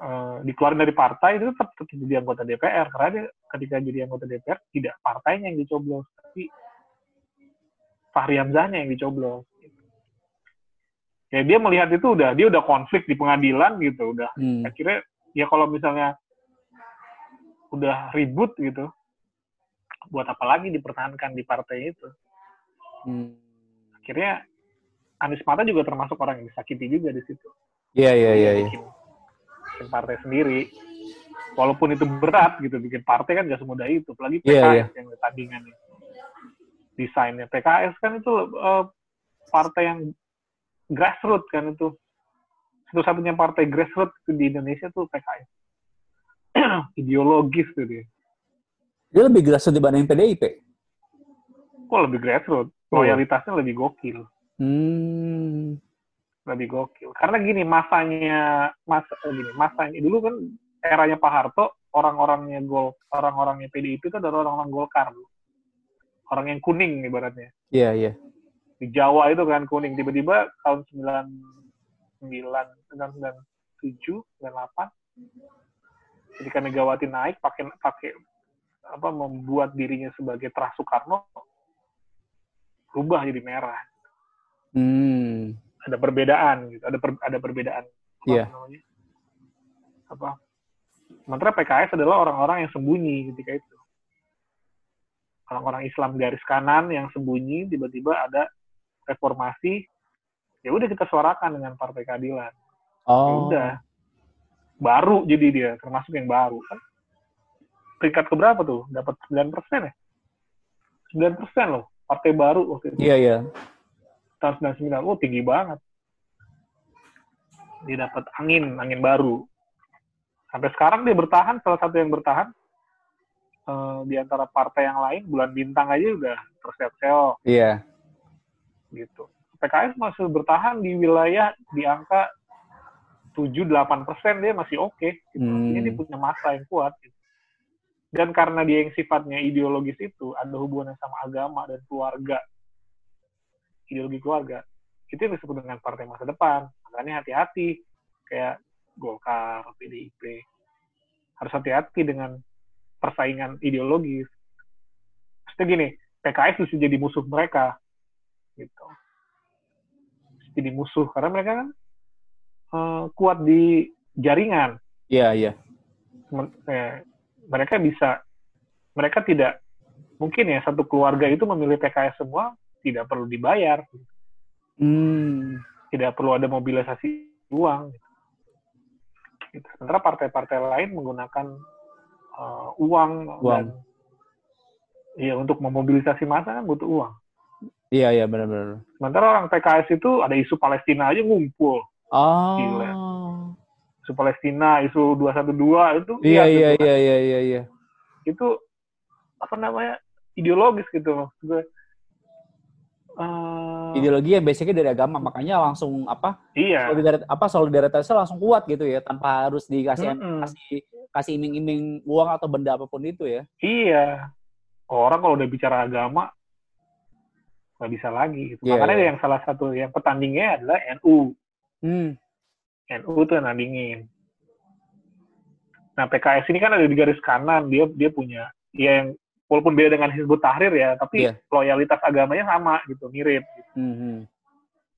uh, dikeluarin dari partai itu tetap tetap jadi anggota DPR karena dia ketika jadi anggota DPR tidak partainya yang dicoblos tapi Fahri Hamzahnya yang dicoblos ya dia melihat itu udah dia udah konflik di pengadilan gitu udah hmm. akhirnya ya kalau misalnya udah ribut gitu buat apa lagi dipertahankan di partai itu hmm. akhirnya Anies Mata juga termasuk orang yang disakiti juga di situ iya iya iya, iya. bikin partai sendiri walaupun itu berat gitu bikin partai kan gak semudah itu apalagi PKS yeah, yeah. yang tandingan desainnya PKS kan itu uh, partai yang grassroots kan itu. Satu-satunya partai grassroots di Indonesia tuh PKS ideologis tuh dia. Dia lebih grassroots dibanding PDIP kok lebih grassroots oh. loyalitasnya lebih gokil. Hmm. lebih gokil. Karena gini masanya masa eh, gini masanya dulu kan eranya Pak Harto orang-orangnya gol orang-orangnya PDIP itu adalah orang-orang Golkar. Orang yang kuning ibaratnya. Iya yeah, iya. yeah di Jawa itu kan kuning tiba-tiba tahun 99 97 98 ketika Megawati naik pakai pakai apa membuat dirinya sebagai terah Soekarno berubah jadi merah. Hmm. Ada perbedaan gitu, ada per, ada perbedaan. Apa yeah. namanya? Apa? Sementara PKS adalah orang-orang yang sembunyi ketika itu. Orang-orang Islam garis kanan yang sembunyi tiba-tiba ada reformasi ya udah kita suarakan dengan partai keadilan. Oh. ya udah. Baru jadi dia termasuk yang baru. Kan peringkat keberapa tuh? Dapat 9 persen ya? 9 persen loh partai baru waktu itu. Iya iya. Tahun 99 oh tinggi banget. Dia dapat angin angin baru. Sampai sekarang dia bertahan salah satu yang bertahan uh, di antara partai yang lain bulan bintang aja udah terseok-seok. Iya gitu. PKS masih bertahan di wilayah di angka 7-8 persen dia masih oke. Okay, gitu. Hmm. Ini dia punya masa yang kuat. Gitu. Dan karena dia yang sifatnya ideologis itu ada hubungannya sama agama dan keluarga, ideologi keluarga, itu yang disebut dengan partai masa depan. Makanya hati-hati kayak Golkar, PDIP harus hati-hati dengan persaingan ideologis. Maksudnya gini, PKS bisa jadi musuh mereka gitu jadi musuh karena mereka kan uh, kuat di jaringan iya yeah, iya yeah. mereka bisa mereka tidak mungkin ya satu keluarga itu memilih PKS semua tidak perlu dibayar hmm. tidak perlu ada mobilisasi uang gitu. sementara partai-partai lain menggunakan uh, uang, uang. dan ya untuk memobilisasi massa kan butuh uang Iya iya benar-benar. Sementara orang PKS itu ada isu Palestina aja ngumpul. Oh. Gila. Isu Palestina, isu 212 itu Iya iya gitu, iya, iya iya iya Itu apa namanya? ideologis gitu maksud gue. Uh, ideologi yang basicnya dari agama makanya langsung apa iya solidaritas apa solidaritasnya langsung kuat gitu ya tanpa harus dikasih mm -hmm. kasih kasih iming-iming uang atau benda apa pun itu ya iya orang kalau udah bicara agama nggak bisa lagi. Gitu. Iya, Makanya iya. yang salah satu yang petandingnya adalah NU. Hmm. NU tuh yang nandingin. Nah PKS ini kan ada di garis kanan, dia dia punya ya yang walaupun beda dengan Hizbut Tahrir ya, tapi Iya. loyalitas agamanya sama gitu, mirip. Gitu. Hmm, hmm.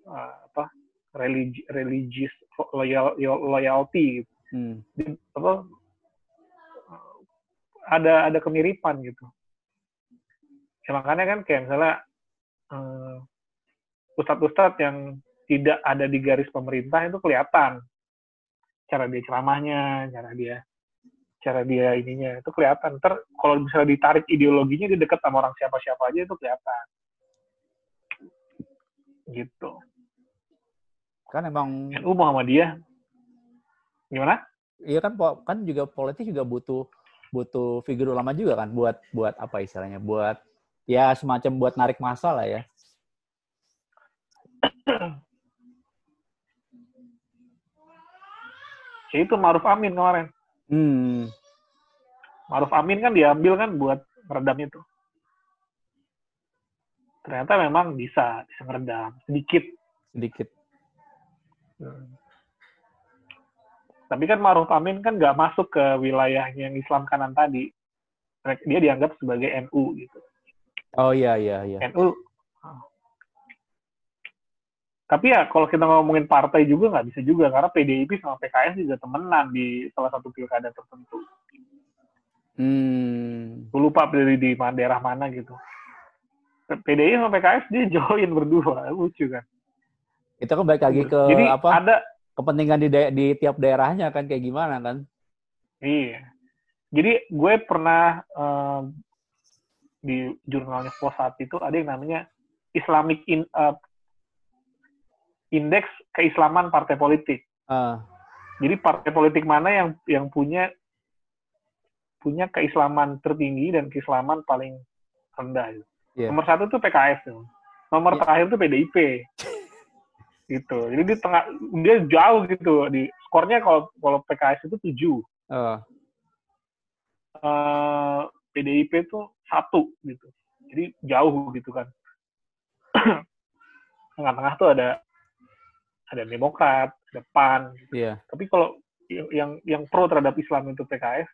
Uh, apa religi religious loyal, loyalty gitu. Hmm. Di- apa ada ada kemiripan gitu. Ya makanya kan kayak misalnya eh, ustadz-ustadz yang tidak ada di garis pemerintah itu kelihatan cara dia ceramahnya, cara dia cara dia ininya itu kelihatan. Ntar kalau misalnya ditarik ideologinya dia dekat sama orang siapa-siapa aja itu kelihatan. Gitu. Kan emang NU Muhammadiyah gimana? iya kan kan juga politik juga butuh butuh figur ulama juga kan buat buat apa istilahnya buat ya semacam buat narik masa lah ya itu Maruf Amin kemarin. hmm Maruf Amin kan diambil kan buat meredam itu. Ternyata memang bisa, bisa meredam sedikit. sedikit Hmm. Tapi kan Maruf Amin kan nggak masuk ke wilayahnya yang Islam kanan tadi. Dia dianggap sebagai NU gitu. Oh iya iya iya NU. Tapi ya kalau kita ngomongin partai juga nggak bisa juga karena PDIP sama PKS juga temenan di salah satu pilkada tertentu. hmm Gue lupa dari di mana- daerah mana gitu. PDI sama PKS dia join berdua, lucu kan. itu kan balik lagi ke Jadi apa ada kepentingan di di tiap daerahnya kan kayak gimana kan Iya. Jadi gue pernah eh, di jurnalnya Posat itu ada yang namanya Islamic in, eh, Indeks Keislaman Partai Politik. Ah, Jadi partai politik mana yang yang punya punya keislaman tertinggi dan keislaman paling rendah. gitu. Iya. Nomor satu tuh PKS tuh. Nomor Iya. terakhir tuh PDIP. gitu. Jadi di tengah dia jauh gitu di skornya kalau kalau PKS itu tujuh. oh, eh, PDIP itu satu gitu. Jadi jauh gitu kan. Tengah-tengah tuh ada ada Demokrat, ada PAN. gitu. iya Tapi kalau yang yang, pro terhadap Islam itu PKS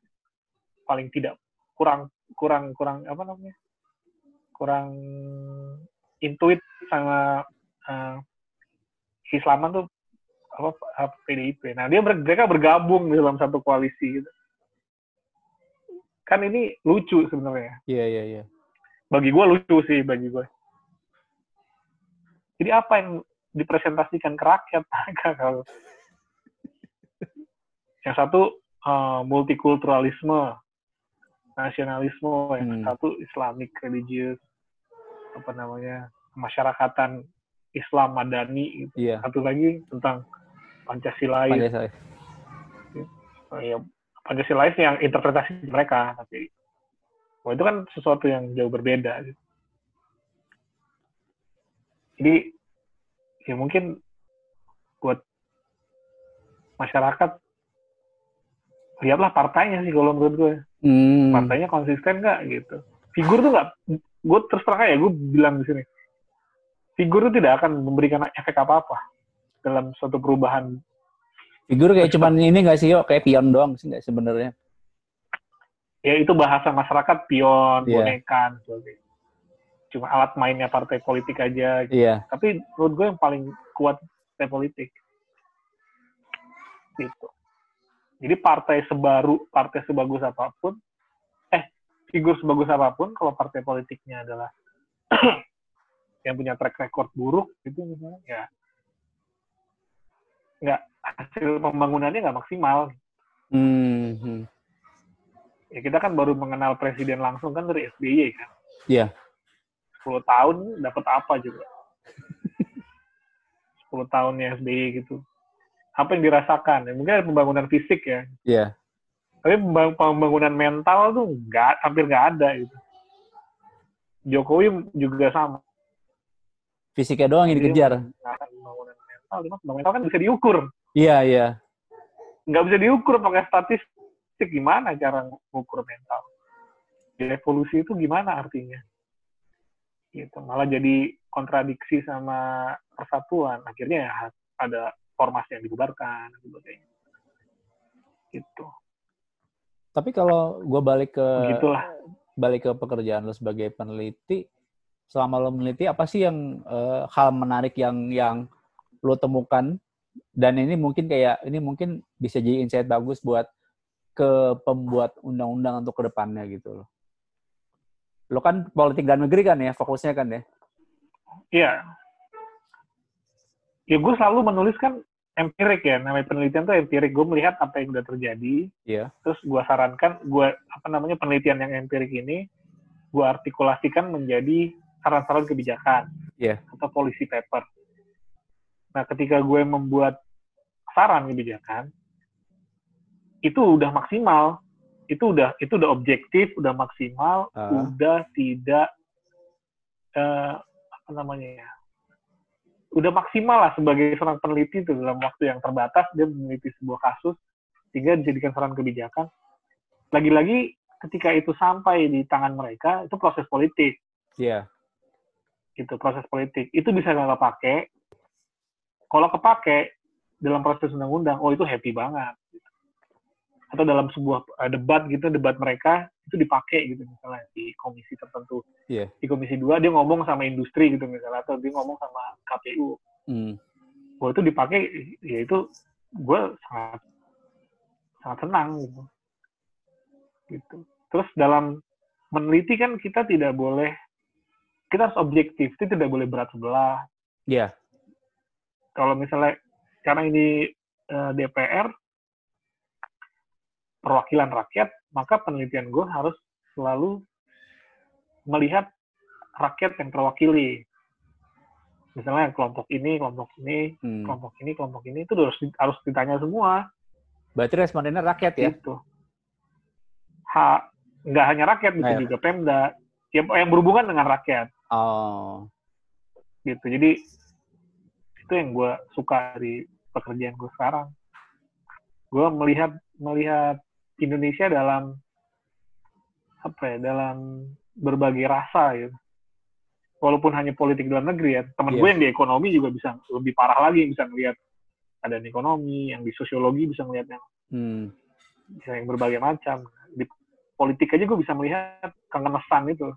paling tidak kurang kurang kurang apa namanya? kurang intuit sama eh, Islaman tuh apa apa, PDIP. Nah, dia mereka bergabung di dalam satu koalisi gitu. Kan ini lucu sebenarnya. iya iya iya Bagi gue lucu sih bagi gue. Jadi apa yang dipresentasikan ke rakyat kalau yang satu eh, multikulturalisme, nasionalisme, yang Hmm. satu Islamic religious, apa namanya masyarakatan Islam madani, gitu. iya satu lagi tentang Pancasilais. Pancasila. Oh, ya, Pancasilais yang interpretasi mereka tapi wah itu kan sesuatu yang jauh berbeda gitu. jadi ya mungkin buat masyarakat lihatlah partainya sih kalau menurut gue Hmm. partainya konsisten nggak gitu figur tuh nggak gue terus terang ya gue bilang di sini figur itu tidak akan memberikan efek apa apa dalam suatu perubahan Figur kayak cuman ini gak sih, yo? Kayak pion doang sih nggak sebenarnya? ya itu bahasa masyarakat pion, Iya. bonekan, sebagainya. cuma alat mainnya partai politik aja. gitu. Iya. Tapi menurut gue yang paling kuat partai politik. Gitu. Jadi partai sebaru, partai sebagus apa pun, eh figur sebagus apa pun, kalau partai politiknya adalah yang punya track record buruk, itu misalnya ya nggak hasil pembangunannya nggak maksimal. Hmm. hmm. Ya kita kan baru mengenal presiden langsung kan dari SBY kan. Iya. 10 tahun dapat apa juga. 10 tahunnya SBY gitu. Apa yang dirasakan? Ya, mungkin ada pembangunan fisik ya. Iya. Tapi pembang- pembangunan mental tuh nggak, hampir nggak ada gitu. Jokowi juga sama. Fisiknya doang yang dikejar. Pembangunan mental, cuma pembangunan mental kan bisa diukur. Iya, iya. Nggak bisa diukur pakai statistik. Gimana cara mengukur mental? Evolusi itu gimana artinya? gitu malah jadi kontradiksi sama persatuan akhirnya ya ada formasi yang dibubarkan kayaknya gitu tapi kalau gue balik ke Begitulah. balik ke pekerjaan lo sebagai peneliti selama lo meneliti apa sih yang uh, hal menarik yang yang lo temukan dan ini mungkin kayak ini mungkin bisa jadi insight bagus buat ke pembuat undang-undang untuk ke depannya gitu loh. Lo kan politik dalam negeri kan ya fokusnya kan ya? Iya. Ya gue selalu menulis kan empirik ya, namanya penelitian tuh empirik. Gue melihat apa yang udah terjadi, Iya. terus gue sarankan, gue apa namanya penelitian yang empirik ini, gue artikulasikan menjadi saran-saran kebijakan Iya. atau policy paper. Nah, ketika gue membuat saran kebijakan, itu udah maksimal, itu udah itu udah objektif, udah maksimal, Ah. udah tidak eh, apa namanya ya, udah maksimal lah sebagai seorang peneliti itu dalam waktu yang terbatas dia meneliti sebuah kasus sehingga dijadikan saran kebijakan. Lagi-lagi ketika itu sampai di tangan mereka itu proses politik Iya. gitu proses politik itu bisa nggak pakai kalau kepake dalam proses undang-undang oh itu happy banget atau dalam sebuah uh, debat gitu debat mereka itu dipakai gitu misalnya di komisi tertentu Iya. di komisi 2 dia ngomong sama industri gitu misalnya atau dia ngomong sama KPU Hmm. oh itu dipakai ya itu gue sangat sangat senang gitu gitu terus dalam meneliti kan kita tidak boleh kita harus objektif itu tidak boleh berat sebelah Iya. Kalau misalnya karena ini eh, DPR perwakilan rakyat maka penelitian gue harus selalu melihat rakyat yang terwakili misalnya kelompok ini kelompok ini Hmm. kelompok ini kelompok ini itu harus harus ditanya semua Berarti respondennya rakyat ya? gitu ha nggak hanya rakyat bisa Ayo. juga Pemda yang, yang berhubungan dengan rakyat Oh. gitu jadi itu yang gue suka dari pekerjaan gue sekarang gue melihat melihat Indonesia dalam apa ya dalam berbagai rasa gitu walaupun hanya politik dalam negeri ya teman Iya. gue yang di ekonomi juga bisa lebih parah lagi bisa melihat ada yang ekonomi yang di sosiologi bisa melihat yang Hmm. bisa yang berbagai macam di politik aja gue bisa melihat kengenesan itu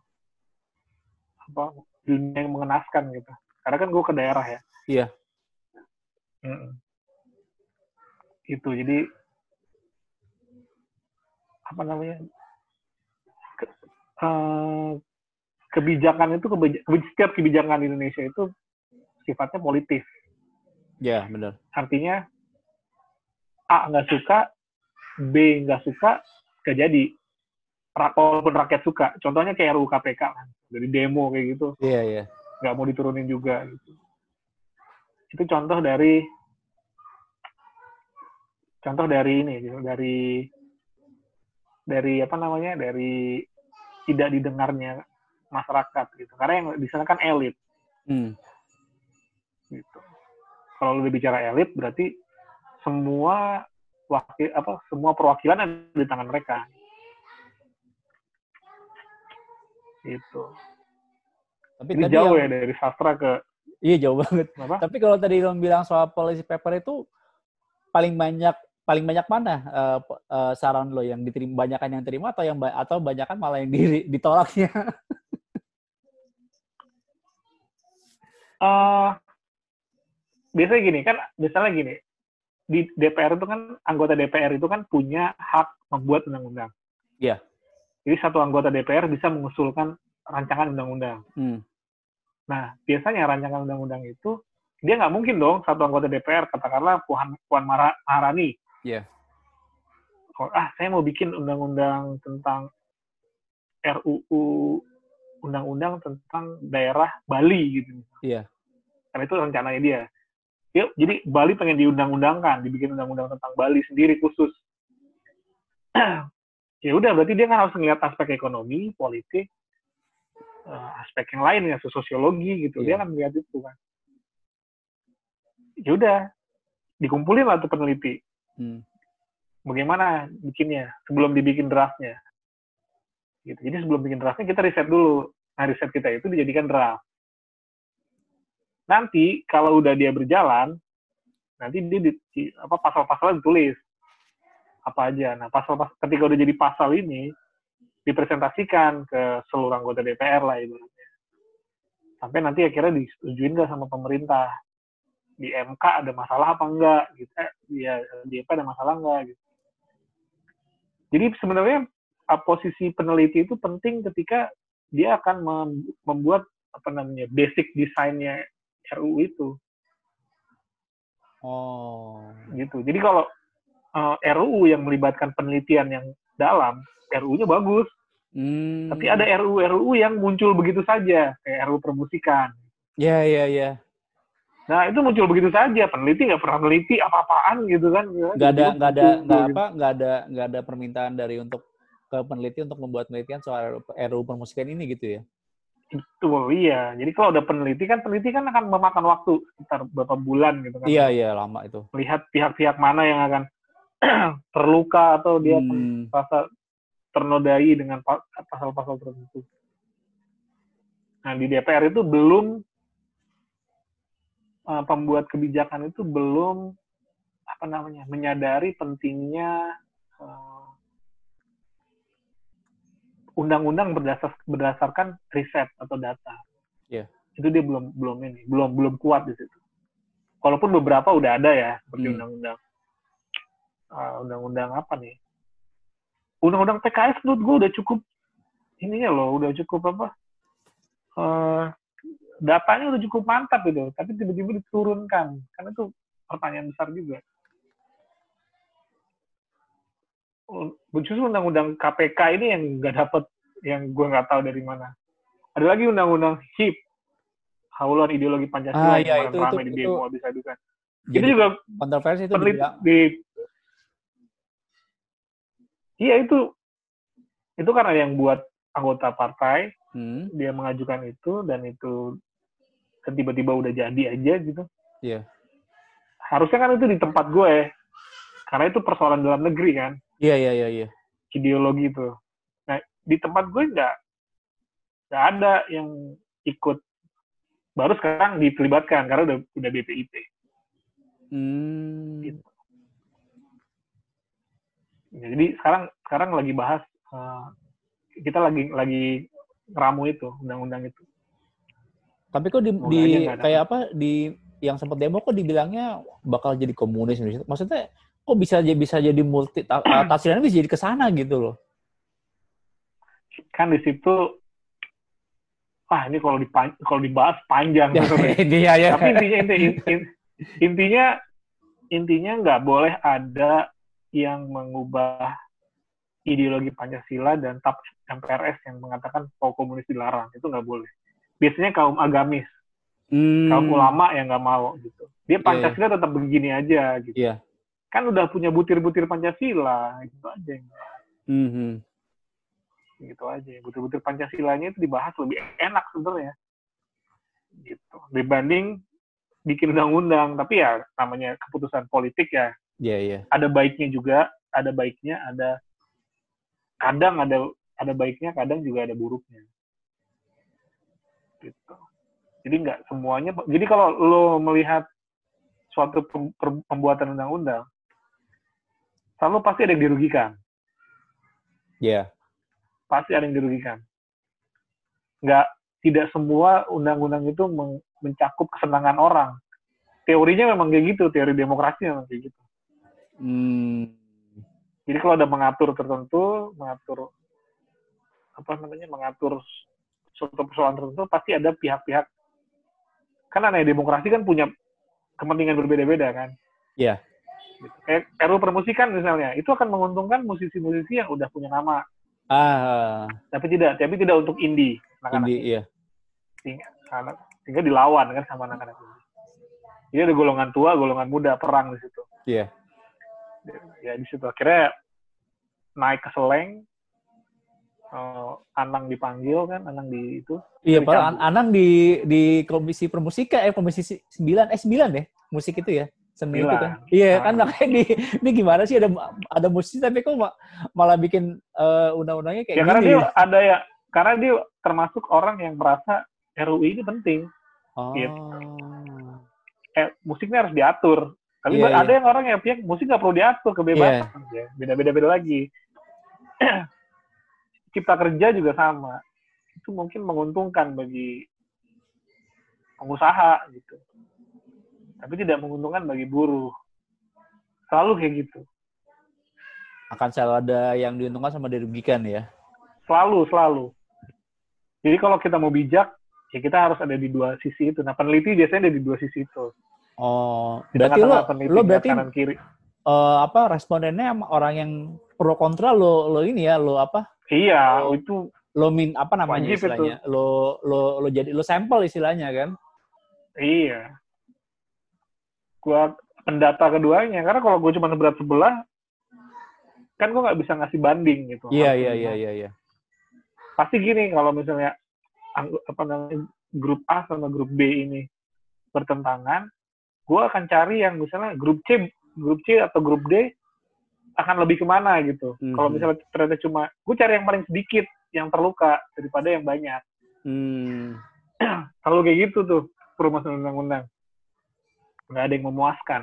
apa dunia yang mengenaskan gitu karena kan gue ke daerah ya Iya. Mm-mm. itu jadi apa namanya ke- eh, kebijakan itu kebij- kebi- setiap kebijakan di Indonesia itu sifatnya politis Ya, benar. artinya A nggak suka, B nggak suka, nggak jadi. Walaupun rakyat suka. Contohnya kayak RUU KPK kan. Dari demo kayak gitu. Iya, iya. Nggak mau diturunin juga. Gitu. Itu contoh dari contoh dari ini gitu. Dari dari apa namanya dari tidak didengarnya masyarakat gitu karena yang di sana kan elit Hmm. gitu. Kalau lu bicara elit berarti semua wakil apa semua perwakilan ada di tangan mereka. Gitu. Tapi Ini tadi jauh yang- ya dari sastra ke Iya, jauh banget. apa? Tapi kalau tadi lo bilang soal policy paper itu paling banyak paling banyak mana eh, p- eh, saran lo yang diterima banyakan yang terima atau yang atau banyakan malah yang di, ditolaknya? Eh, biasanya gini kan, misalnya gini di DPR itu kan anggota DPR itu kan punya hak membuat undang-undang. Iya. Jadi satu anggota DPR bisa mengusulkan rancangan undang-undang. Hmm. Nah, biasanya rancangan undang-undang itu dia nggak mungkin dong satu anggota DPR katakanlah Puan Puan Maharani. Iya. Oh, ah, saya mau bikin undang-undang tentang RUU undang-undang tentang daerah Bali gitu. Iya. Karena itu rencananya dia. Yuk, jadi Bali pengen diundang-undangkan, dibikin undang-undang tentang Bali sendiri khusus. ya udah, berarti dia kan harus melihat aspek ekonomi, politik, eh, aspek yang lain ya, sosiologi gitu. Dia Iya. kan melihat itu kan. Ya udah, dikumpulin lah tuh peneliti. Hmm. Bagaimana bikinnya sebelum dibikin draftnya. Gitu. Jadi sebelum bikin draftnya kita riset dulu Nah, riset kita itu dijadikan draft. Nanti kalau udah dia berjalan, nanti dia di, apa pasal-pasalnya ditulis apa aja. Nah, pasal-pasal ketika udah jadi pasal ini dipresentasikan ke seluruh anggota DPR lah itu. Sampai nanti akhirnya disetujuin nggak sama pemerintah. Di MK ada masalah apa enggak gitu. Eh, ya, di MK ada masalah enggak gitu. Jadi sebenarnya posisi peneliti itu penting ketika dia akan membuat apa namanya basic desainnya RUU itu. Oh. Gitu. Jadi kalau uh, RUU yang melibatkan penelitian yang dalam, RUU-nya bagus. Hmm. Tapi ada RUU-RUU yang muncul begitu saja, kayak RUU permusikan. Iya, yeah, iya, yeah, iya. Yeah. Nah, itu muncul begitu saja. Peneliti nggak pernah meneliti apa-apaan gitu kan. Nggak ada, nggak ada, nggak apa, nggak ada, nggak ada permintaan dari untuk ke peneliti untuk membuat penelitian soal RUU permusikan ini gitu ya? Itu iya. Jadi kalau ada peneliti kan peneliti kan akan memakan waktu sekitar beberapa bulan gitu kan. Iya iya lama itu. Lihat pihak-pihak mana yang akan terluka atau dia hmm. merasa ternodai dengan pasal-pasal tertentu. Nah di DPR itu belum uh, pembuat kebijakan itu belum apa namanya menyadari pentingnya uh, undang-undang berdasar, berdasarkan riset atau data. Yeah. Itu dia belum belum ini, belum belum kuat di situ. Walaupun beberapa udah ada ya, seperti hmm. undang-undang uh, undang-undang apa nih? Undang-undang PKS menurut gue udah cukup ininya loh, udah cukup apa? Uh, datanya udah cukup mantap itu, tapi tiba-tiba diturunkan. Karena itu pertanyaan besar juga. justru undang-undang KPK ini yang nggak dapet yang gue nggak tahu dari mana. Ada lagi undang-undang HIP, haluan ideologi Pancasila ah, iya, yang itu, ramai di demo habis-habisan. Itu juga kontroversi itu di Iya itu itu karena yang buat anggota partai hmm. dia mengajukan itu dan itu kan tiba-tiba udah jadi aja gitu. Iya. Harusnya kan itu di tempat gue, karena itu persoalan dalam negeri kan. Iya iya iya. iya. Ideologi itu. Nah di tempat gue nggak nggak ada yang ikut. Baru sekarang diterlibatkan karena udah udah BPIP. Hmm. Gitu. Ya, jadi sekarang sekarang lagi bahas uh, kita lagi lagi ramu itu undang-undang itu. Tapi kok di, di kayak apa di yang sempat demo kok dibilangnya bakal jadi komunis Maksudnya kok bisa bisa jadi multi tafsirannya bisa jadi ke sana gitu loh. Kan di situ ah ini kalau dipan, kalau dibahas panjang ya, Iya, ya. Tapi intinya intinya intinya intinya nggak boleh ada yang mengubah ideologi Pancasila dan TAP MPRS yang mengatakan bahwa komunis dilarang itu nggak boleh. Biasanya kaum agamis, hmm. kaum ulama yang nggak mau gitu. Dia iya. Pancasila yeah. tetap begini aja gitu. Yeah kan udah punya butir-butir Pancasila gitu aja mm-hmm. gitu aja butir-butir Pancasilanya itu dibahas lebih enak sebenarnya gitu dibanding bikin undang-undang tapi ya namanya keputusan politik ya yeah, yeah. ada baiknya juga ada baiknya ada kadang ada ada baiknya kadang juga ada buruknya gitu jadi nggak semuanya jadi kalau lo melihat suatu pembuatan undang-undang selalu pasti ada yang dirugikan. Iya. Yeah. Pasti ada yang dirugikan. Nggak, tidak semua undang-undang itu mencakup kesenangan orang. Teorinya memang kayak gitu, teori demokrasi memang kayak gitu. Hmm. Jadi kalau ada mengatur tertentu, mengatur apa namanya, mengatur suatu persoalan tertentu, pasti ada pihak-pihak. Kan aneh demokrasi kan punya kepentingan berbeda-beda kan. Iya. Yeah. Kayak RU permusikan misalnya, itu akan menguntungkan musisi-musisi yang udah punya nama. Ah. Tapi tidak, tapi tidak untuk indie. Anak -anak indie, iya. Sehingga, sehingga dilawan kan sama anak-anak indie. Jadi ada golongan tua, golongan muda perang di situ. Iya. Ya di situ akhirnya naik ke seleng, uh, Anang dipanggil kan, Anang di itu. Iya, Pak. An Anang di di komisi permusika eh komisi 9 eh 9 deh, musik itu ya seni itu kan. Iya kan nah. makanya di ini gimana sih ada ada musisi tapi kok malah bikin uh, undang-undangnya kayak ya, gini. karena dia ada ya karena dia termasuk orang yang merasa RUU ini penting. Oh. Gitu. Eh, musiknya harus diatur. Tapi Iya, ada yang orang yang pihak musik nggak perlu diatur kebebasan. Ya, Beda-beda beda lagi. Cipta kerja juga sama. Itu mungkin menguntungkan bagi pengusaha gitu. Tapi tidak menguntungkan bagi buruh. Selalu kayak gitu. Akan selalu ada yang diuntungkan sama dirugikan ya. Selalu, selalu. Jadi kalau kita mau bijak, ya kita harus ada di dua sisi itu. Nah, peneliti biasanya ada di dua sisi itu. Oh, Di berarti lo lo berarti kanan kiri. eh, apa respondennya sama orang yang pro kontra lo lo ini ya lo apa Iya, Oh. itu lo min apa namanya Wajib itu. istilahnya lo lo lo jadi lo sampel istilahnya kan iya. Gua pendata keduanya karena kalau gue cuma berat sebelah kan gue nggak bisa ngasih banding gitu. iya iya iya iya iya Pasti gini kalau misalnya apa namanya grup A sama grup B ini bertentangan, gue akan cari yang misalnya grup C, grup C atau grup D akan lebih ke mana gitu. Mhm. Kalau misalnya ternyata cuma, gue cari yang paling sedikit yang terluka daripada yang banyak. hmm. Kalau kayak gitu tuh perumahan undang-undang, nggak ada yang memuaskan.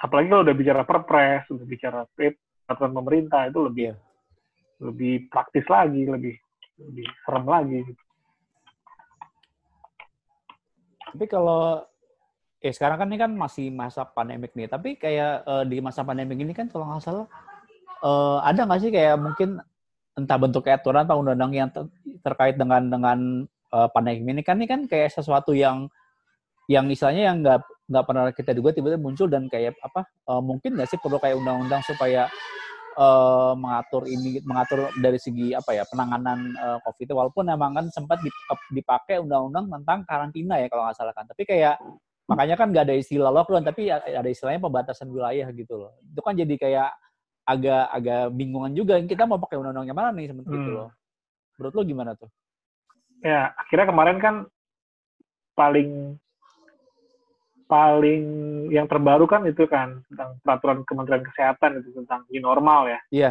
Apalagi kalau udah bicara perpres, udah bicara peraturan pemerintah itu lebih Iya. lebih praktis lagi, lebih lebih serem lagi. Gitu. Tapi kalau eh sekarang kan ini kan masih masa pandemik nih. Tapi kayak eh, di masa pandemik ini kan kalau nggak salah eh, ada nggak sih kayak mungkin entah bentuk aturan atau undang-undang yang ter- terkait dengan dengan eh, pandemik ini kan ini kan kayak sesuatu yang yang istilahnya yang nggak nggak pernah kita duga tiba-tiba muncul dan kayak apa eh, mungkin nggak sih perlu kayak undang-undang supaya eh, mengatur ini mengatur dari segi apa ya penanganan eh, COVID itu. Walaupun memang kan sempat dip- dipakai undang-undang tentang karantina ya kalau nggak salah kan. Tapi kayak makanya kan nggak ada istilah lockdown tapi ya, ada istilahnya pembatasan wilayah gitu loh. Itu kan jadi kayak agak agak bingungan juga. Kita mau pakai undang-undang yang mana nih seperti itu Hmm. loh. Menurut lo gimana tuh? Ya, akhirnya kemarin kan paling paling yang terbaru kan itu kan tentang peraturan Kementerian Kesehatan itu tentang new normal ya, iya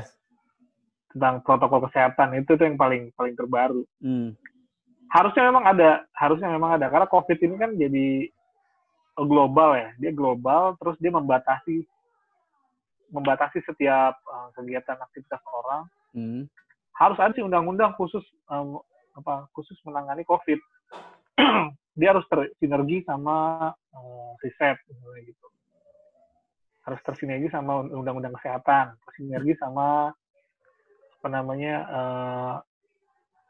tentang protokol kesehatan itu tuh yang paling paling terbaru. hmm. Harusnya memang ada, harusnya memang ada karena COVID ini kan jadi global ya, dia global terus dia membatasi membatasi setiap uh, kegiatan aktivitas orang. Hmm. harus ada sih undang-undang khusus em, apa khusus menangani COVID. dia harus tersinergi sama eh, riset misalnya gitu. Harus tersinergi sama undang-undang kesehatan, tersinergi sama apa namanya eh,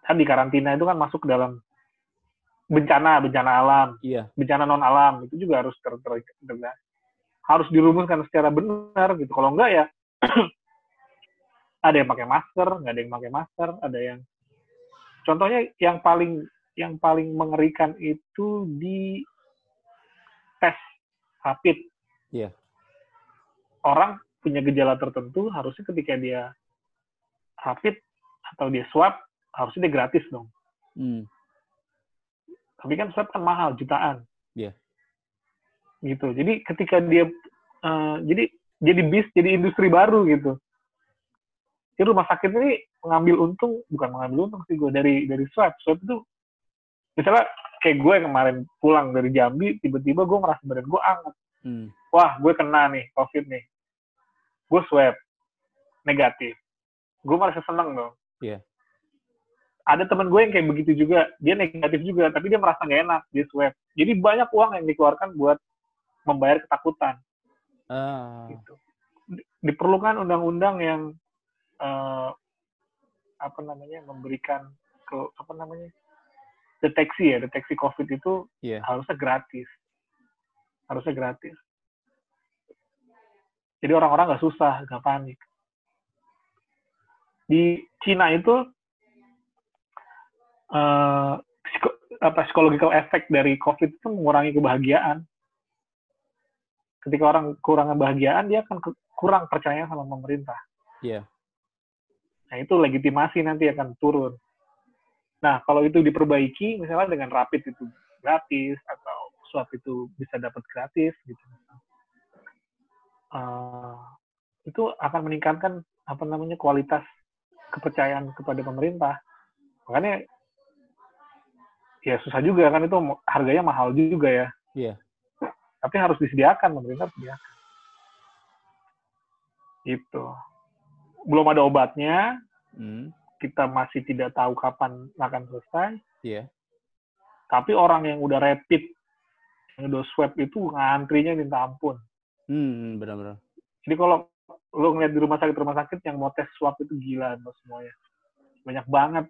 kan di karantina itu kan masuk ke dalam bencana bencana alam, iya bencana non alam itu juga harus ter, ter, ter- harus dirumuskan secara benar gitu. Kalau enggak ya ada yang pakai masker, nggak ada yang pakai masker, ada yang contohnya yang paling yang paling mengerikan itu di tes rapid. Iya. Orang punya gejala tertentu harusnya ketika dia rapid atau dia swab harusnya dia gratis dong. hmm. Tapi kan swab kan mahal jutaan. Iya. Gitu. Jadi ketika dia eh, jadi jadi bis jadi industri baru gitu. Jadi rumah sakit ini mengambil untung bukan mengambil untung sih gue dari dari swab. Swab itu misalnya kayak gue yang kemarin pulang dari Jambi tiba-tiba gue merasa badan gue anget. Hmm. Wah gue kena nih covid nih. Gue swab negatif. Gue merasa seneng dong. Iya. Ada temen gue yang kayak begitu juga, dia negatif juga, tapi dia merasa gak enak, dia swab. Jadi banyak uang yang dikeluarkan buat membayar ketakutan. Ah. gitu. Di- Diperlukan undang-undang yang eh, apa namanya memberikan ke apa namanya deteksi ya, deteksi COVID itu Iya. harusnya gratis, harusnya gratis. Jadi orang-orang nggak susah, nggak panik. Di Cina itu eh, psiko- apa psychological effect dari COVID itu mengurangi kebahagiaan. Ketika orang kurang kebahagiaan, dia akan ke- kurang percaya sama pemerintah. Iya. Nah, itu legitimasi nanti akan turun. Nah, kalau itu diperbaiki, misalnya dengan rapid itu gratis, atau swab itu bisa dapat gratis, gitu. Eh, itu akan meningkatkan apa namanya kualitas kepercayaan kepada pemerintah. Makanya ya susah juga kan itu harganya mahal juga ya. Iya. Tapi harus disediakan pemerintah sediakan. Itu. Belum ada obatnya, Hmm. Kita masih tidak tahu kapan akan selesai. Iya. Tapi orang yang udah rapid, yang udah swab itu ngantrinya minta ampun. Hmm, benar-benar. Jadi kalau lo ngeliat di rumah sakit rumah sakit yang mau tes swab itu gila lo semuanya. Banyak banget.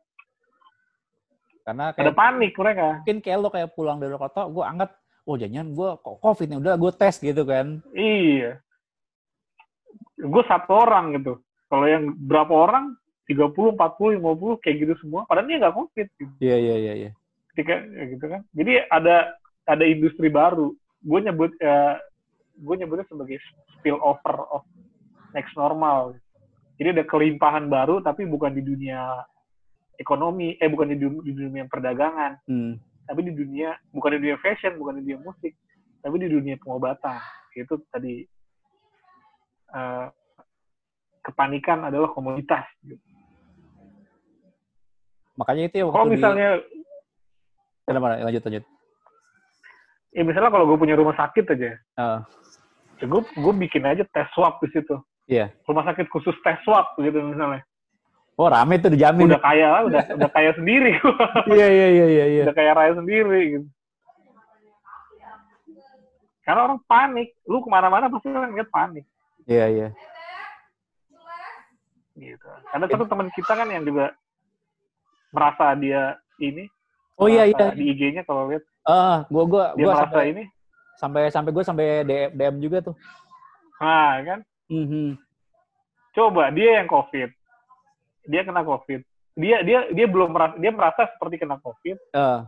Karena Ada kayak panik mereka. mungkin kayak lo kayak pulang dari kota, gue angkat, oh jangan gue kok covid nih, udah gue tes gitu kan. Iya. Gue satu orang gitu. Kalau yang berapa orang, 30, 40, 50, kayak gitu semua. Padahal dia nggak COVID. Gitu. Iya, iya, iya. iya. Ketika, ya gitu kan. Jadi ada ada industri baru. Gue nyebut, ya, gue nyebutnya sebagai spill over of next normal. Jadi ada kelimpahan baru, tapi bukan di dunia ekonomi, eh bukan di dunia, di dunia perdagangan, Hmm. tapi di dunia, bukan di dunia fashion, bukan di dunia musik, tapi di dunia pengobatan. Itu tadi eh, kepanikan adalah komoditas. Gitu. Makanya itu ya waktu Kalau di... misalnya, Kenapa? Lanjut, lanjut. ya misalnya kalau gue punya rumah sakit aja, Ah, ya gue gue bikin aja tes swab di situ. Iya. Rumah sakit khusus tes swab gitu misalnya. Oh rame tuh dijamin. Udah kaya lah, udah udah kaya sendiri. Iya, iya, iya, iya. iya. udah kaya raya sendiri gitu. Karena orang panik, lu ke mana-mana pasti orang lihat panik. Iya, iya. gitu. Ada satu teman kita kan yang juga merasa dia ini. Oh iya, iya. Di IG-nya kalau lihat Ah, gua gua dia gua merasa sampai ini. sampai sampai gua sampai DM, DM juga tuh. Nah, kan. Mhm. Coba dia yang COVID. Dia kena COVID. Dia dia dia belum merasa dia merasa seperti kena COVID. Ah,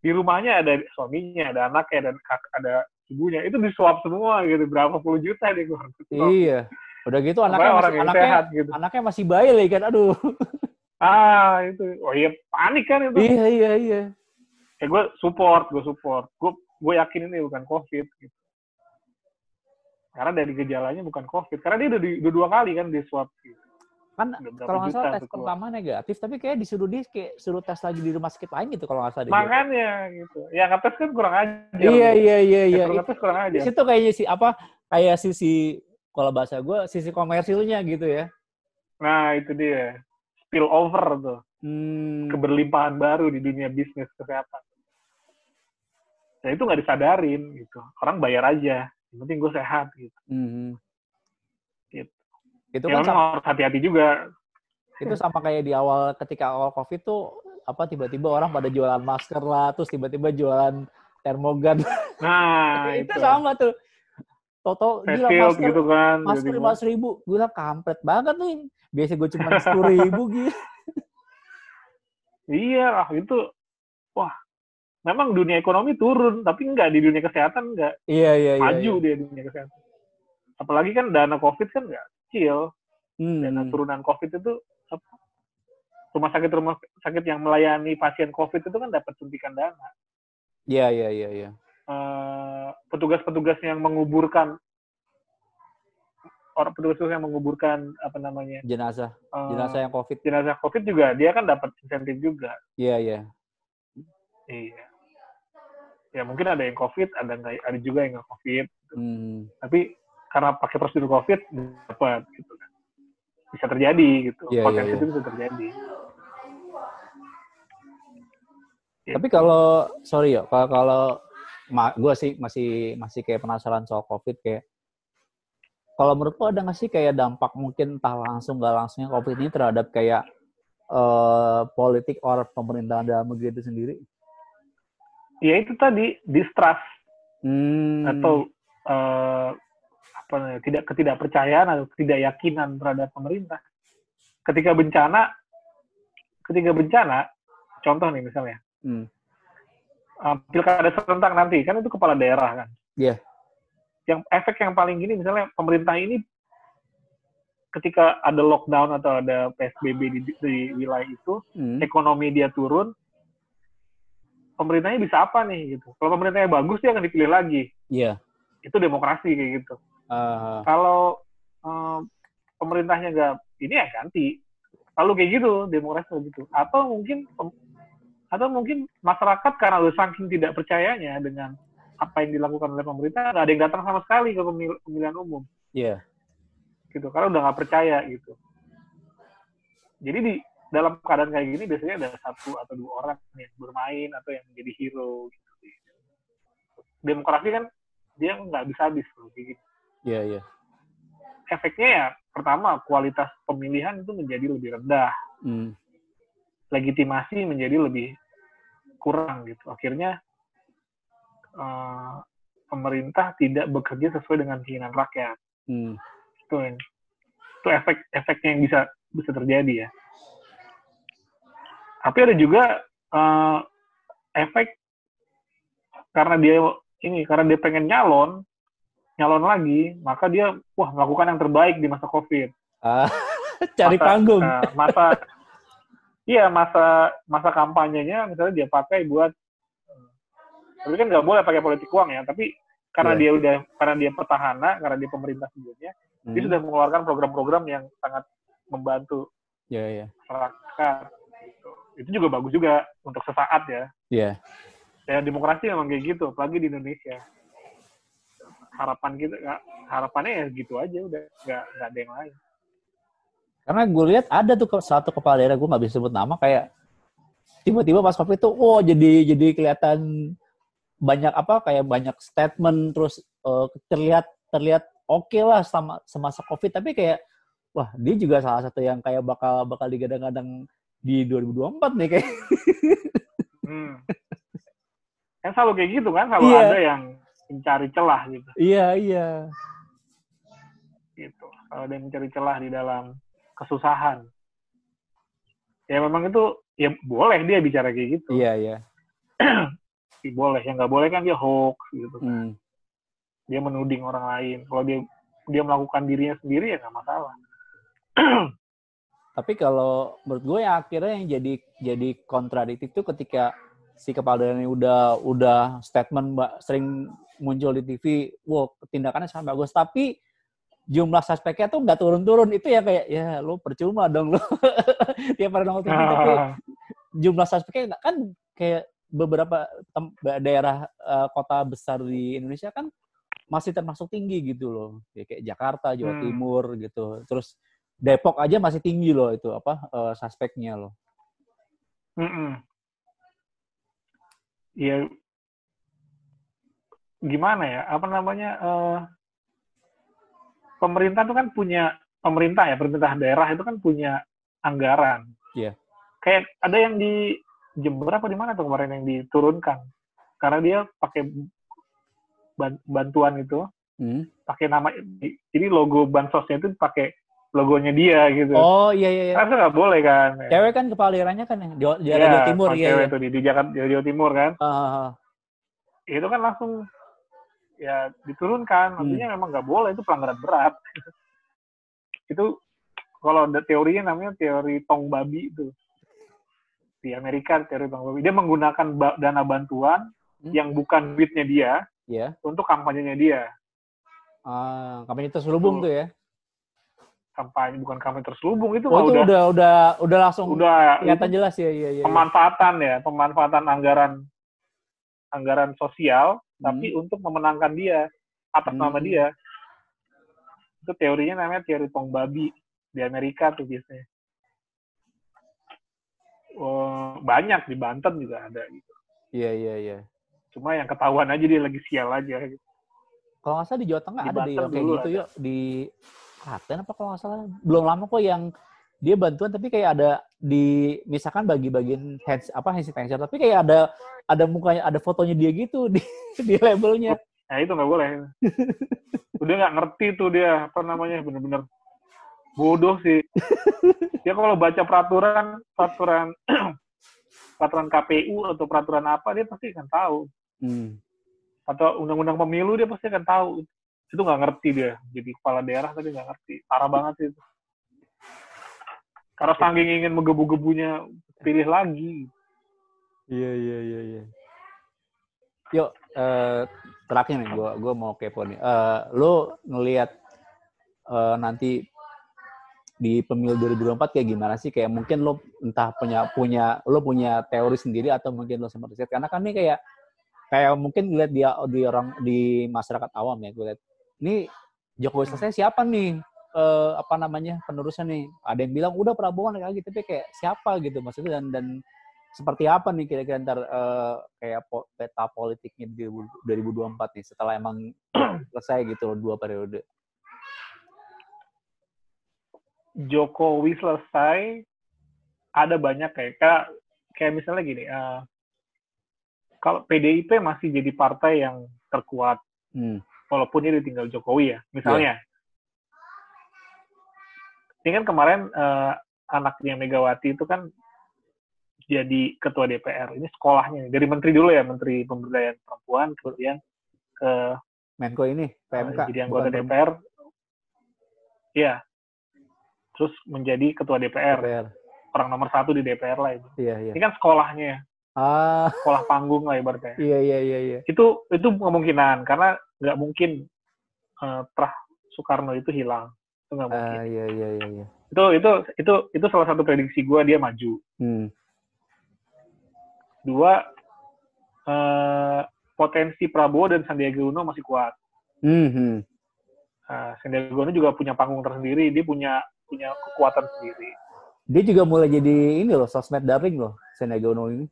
Di rumahnya ada suaminya, ada anaknya, dan kak, ada ibunya. Itu disuap semua gitu. Berapa puluh juta dia keluar. iya. Udah gitu anaknya masih, anaknya sehat gitu. anaknya masih bayi lagi kan. Aduh. Ah, itu. Oh iya, panik kan itu. iya, iya, iya. ya gue support gue support gue gue yakin ini bukan covid gitu karena dari gejalanya bukan covid karena dia udah, di, udah dua kali kan di swab gitu. Kan kalau nggak salah tes keluar. pertama negatif, tapi kayak disuruh dia kayak suruh tes lagi di rumah sakit lain gitu kalau nggak salah. makanya gitu ya ngetes kan kurang ajar Iya, iya, iya, ya, iya. ngetes kurang Di ajar situ kayaknya si apa kayak sisi kalau bahasa gue sisi komersilnya gitu ya. nah itu dia spill over tuh Hmm. keberlimpahan baru di dunia bisnis kesehatan ya itu nggak disadarin gitu orang bayar aja yang penting gue sehat gitu Mhm. Gitu. Itu ya kan sama, harus hati-hati juga itu sama kayak di awal ketika awal covid tuh apa tiba-tiba orang pada jualan masker lah, terus tiba-tiba jualan termogan. nah itu itu sama tuh. Toto gila masker gitu kan masker jadi lima ribu, gue bilang kampret banget nih. Biasa gue cuma sepuluh ribu gitu. Iya lah itu wah memang dunia ekonomi turun tapi enggak di dunia kesehatan enggak Iya iya iya. maju iya. dia di dunia kesehatan. Apalagi kan dana covid kan enggak kecil Hmm. dana turunan covid itu apa, rumah sakit rumah sakit yang melayani pasien covid itu kan dapat suntikan dana. Iya iya iya iya. Eh, petugas-petugas yang menguburkan orang petugas yang menguburkan apa namanya Jenazah, eh, jenazah yang covid. jenazah covid juga dia kan dapat insentif juga. Iya iya. Iya. Ya mungkin ada yang COVID, ada nggak, ada juga yang nggak COVID. Hmm. Tapi karena pakai prosedur COVID dapat gitu kan. Bisa terjadi gitu. Iya, Potensi iya, itu bisa terjadi. Tapi kalau sorry ya, kalau kalau gue sih masih masih kayak penasaran soal covid kayak kalau menurut lo ada nggak sih kayak dampak mungkin entah langsung nggak langsungnya covid ini terhadap kayak eh, politik or pemerintahan dalam negeri itu sendiri? Ya itu tadi distrust Hmm. atau eh, apa namanya, tidak ketidakpercayaan atau ketidakyakinan terhadap pemerintah. Ketika bencana, ketika bencana, contoh nih misalnya, Hmm. Eh, pilkada serentak nanti kan itu kepala daerah kan. Iya. Yang efek yang paling gini misalnya pemerintah ini ketika ada lockdown atau ada PSBB di, di wilayah itu, Hmm. ekonomi dia turun, pemerintahnya bisa apa nih gitu. Kalau pemerintahnya bagus dia akan dipilih lagi. Iya. Itu demokrasi kayak gitu. Eh, Kalau eh, pemerintahnya nggak ini ya ganti. selalu kayak gitu demokrasi gitu atau mungkin atau mungkin masyarakat karena udah saking tidak percayanya dengan apa yang dilakukan oleh pemerintah nggak ada yang datang sama sekali ke pemil pemilihan umum Iya. gitu karena udah nggak percaya gitu jadi di dalam keadaan kayak gini biasanya ada satu atau dua orang yang bermain atau yang menjadi hero gitu demokrasi kan dia nggak bisa habis gitu Iya, iya. efeknya ya pertama kualitas pemilihan itu menjadi lebih rendah Hmm. legitimasi menjadi lebih kurang gitu akhirnya eh, pemerintah tidak bekerja sesuai dengan keinginan rakyat Hmm. itu yang itu efek efeknya yang bisa bisa terjadi ya tapi ada juga eh, efek karena dia ini karena dia pengen nyalon nyalon lagi maka dia wah melakukan yang terbaik di masa covid Ah, cari Masa- panggung. Nah, masa iya masa masa kampanyenya misalnya dia pakai buat tapi kan nggak boleh pakai politik uang ya tapi karena Iya. dia udah karena dia petahana karena dia pemerintah sebelumnya dia Hmm. sudah mengeluarkan program-program yang sangat membantu Iya, iya. masyarakat gitu. itu juga bagus juga untuk sesaat ya Iya. ya demokrasi memang kayak gitu apalagi di Indonesia harapan kita harapannya ya gitu aja udah nggak nggak ada yang lain Karena gue lihat ada tuh satu kepala daerah gue nggak bisa sebut nama kayak tiba-tiba pas covid tuh, wow jadi jadi kelihatan banyak apa kayak banyak statement terus eh, terlihat terlihat oke lah sama semasa covid tapi kayak wah dia juga salah satu yang kayak bakal bakal digadang-gadang di 2024 nih kayak Hmm. kan selalu kayak gitu kan, selalu Iya. ada yang mencari celah gitu. iya iya gitu. Kalau ada yang mencari celah di dalam kesusahan. Ya memang itu ya boleh dia bicara kayak gitu. iya iya Ya, boleh. Yang nggak boleh kan dia hoax gitu. Hmm. Dia menuding orang lain. Kalau dia dia melakukan dirinya sendiri ya nggak masalah. Tapi kalau menurut gue yang akhirnya yang jadi jadi kontradiktif itu ketika si kepala daerah ini udah udah statement mbak sering muncul di TV, wow tindakannya sangat bagus, tapi jumlah suspeknya tuh nggak turun-turun itu ya kayak ya lo percuma dong lo tiap pada nongol TV tapi jumlah suspeknya kan kayak beberapa daerah eh, kota besar di Indonesia kan masih termasuk tinggi gitu loh kayak, kayak Jakarta Jawa Hmm. Timur gitu terus Depok aja masih tinggi loh itu apa eh, suspeknya loh Mm-mm. Ya gimana ya? Apa namanya? eh, pemerintah itu kan punya pemerintah ya, pemerintah daerah itu kan punya anggaran. Iya. Kayak ada yang di Jember apa di mana tuh kemarin yang diturunkan? Karena dia pakai ban- bantuan itu, Hmm. pakai nama, jadi logo bansosnya itu pakai logonya dia gitu. oh iya iya, iya. Kan itu nggak boleh kan? cewek kan kepala daerahnya kan ya di daerah Iya, Jawa Timur iya, cewek iya. tuh di, di Jakarta Jawa Timur kan. Ah, ah. itu kan langsung ya diturunkan Hmm. artinya memang nggak boleh itu pelanggaran berat itu kalau ada teorinya namanya teori tong babi itu di Amerika teori tong babi dia menggunakan ba- dana bantuan Hmm. yang bukan duitnya dia Iya. untuk kampanyenya dia Ah, kampanye terselubung Tuh. tuh ya kampanye bukan kampanye terselubung itu oh itu udah udah udah udah langsung udah kelihatan itu jelas ya iya iya. pemanfaatan ya pemanfaatan anggaran anggaran sosial Hmm. tapi untuk memenangkan dia atas Hmm. nama dia itu teorinya namanya teori tong babi di Amerika tuh biasanya Wah, banyak di Banten juga ada gitu iya iya iya cuma yang ketahuan aja dia lagi sial aja gitu. kalau nggak salah di Jawa Tengah Di ada Banten kayak gitu yuk di Klaten apa kalau nggak salah belum lama kok yang dia bantuan tapi kayak ada di misalkan bagi-bagian hands apa hand sanitizer tapi kayak ada ada mukanya ada fotonya dia gitu di di labelnya. Nah itu nggak boleh. Udah nggak ngerti tuh dia apa namanya bener-bener bodoh sih. Dia kalau baca peraturan peraturan peraturan KPU atau peraturan apa dia pasti akan tahu. Hmm. atau undang-undang pemilu dia pasti akan tahu. Itu nggak ngerti dia jadi kepala daerah tapi nggak ngerti. Parah banget sih itu karena saking ingin menggebu-gebunya pilih lagi. Iya iya iya iya. Yuk eh, terakhir nih gua gua mau kepo nih. Eh, lo ngelihat eh, nanti di pemilu 2024 kayak gimana sih? Kayak mungkin lo entah punya punya lo punya teori sendiri atau mungkin lo sempat riset. Karena kan ini kayak kayak mungkin lihat dia di orang di masyarakat awam ya gue lihat. Ini Jokowi selesai siapa nih eh, apa namanya penerusnya nih. Ada yang bilang udah Prabowo lagi tapi kayak siapa? gitu maksudnya dan dan seperti apa nih kira-kira ntar eh, kayak po, peta politiknya di 2024 nih setelah emang selesai gitu loh dua periode? Jokowi selesai ada banyak kayak kayak, kayak misalnya gini uh, kalau PDIP masih jadi partai yang terkuat. Hmm. walaupun ini ditinggal Jokowi ya misalnya ini kan kemarin uh, anaknya Megawati itu kan jadi ketua DPR ini sekolahnya dari menteri dulu ya menteri pemberdayaan perempuan kemudian ke Menko ini PMK uh, jadi anggota DPR Iya, terus menjadi ketua DPR. DPR. Orang nomor satu di DPR lah itu. Iya, iya. Ini kan sekolahnya, Ah, sekolah panggung lah ibaratnya. iya iya iya iya. Itu itu kemungkinan karena nggak mungkin uh, Prah Soekarno itu hilang. Itu nggak mungkin. Ah, iya iya iya iya. Itu itu itu itu salah satu prediksi gue dia maju. Hmm. Dua uh, potensi Prabowo dan Sandiaga Uno masih kuat. Hmm, hmm. Uh, Sandiaga Uno juga punya panggung tersendiri, dia punya punya kekuatan sendiri. Dia juga mulai jadi ini loh, sosmed daring loh, Sandiaga Uno ini.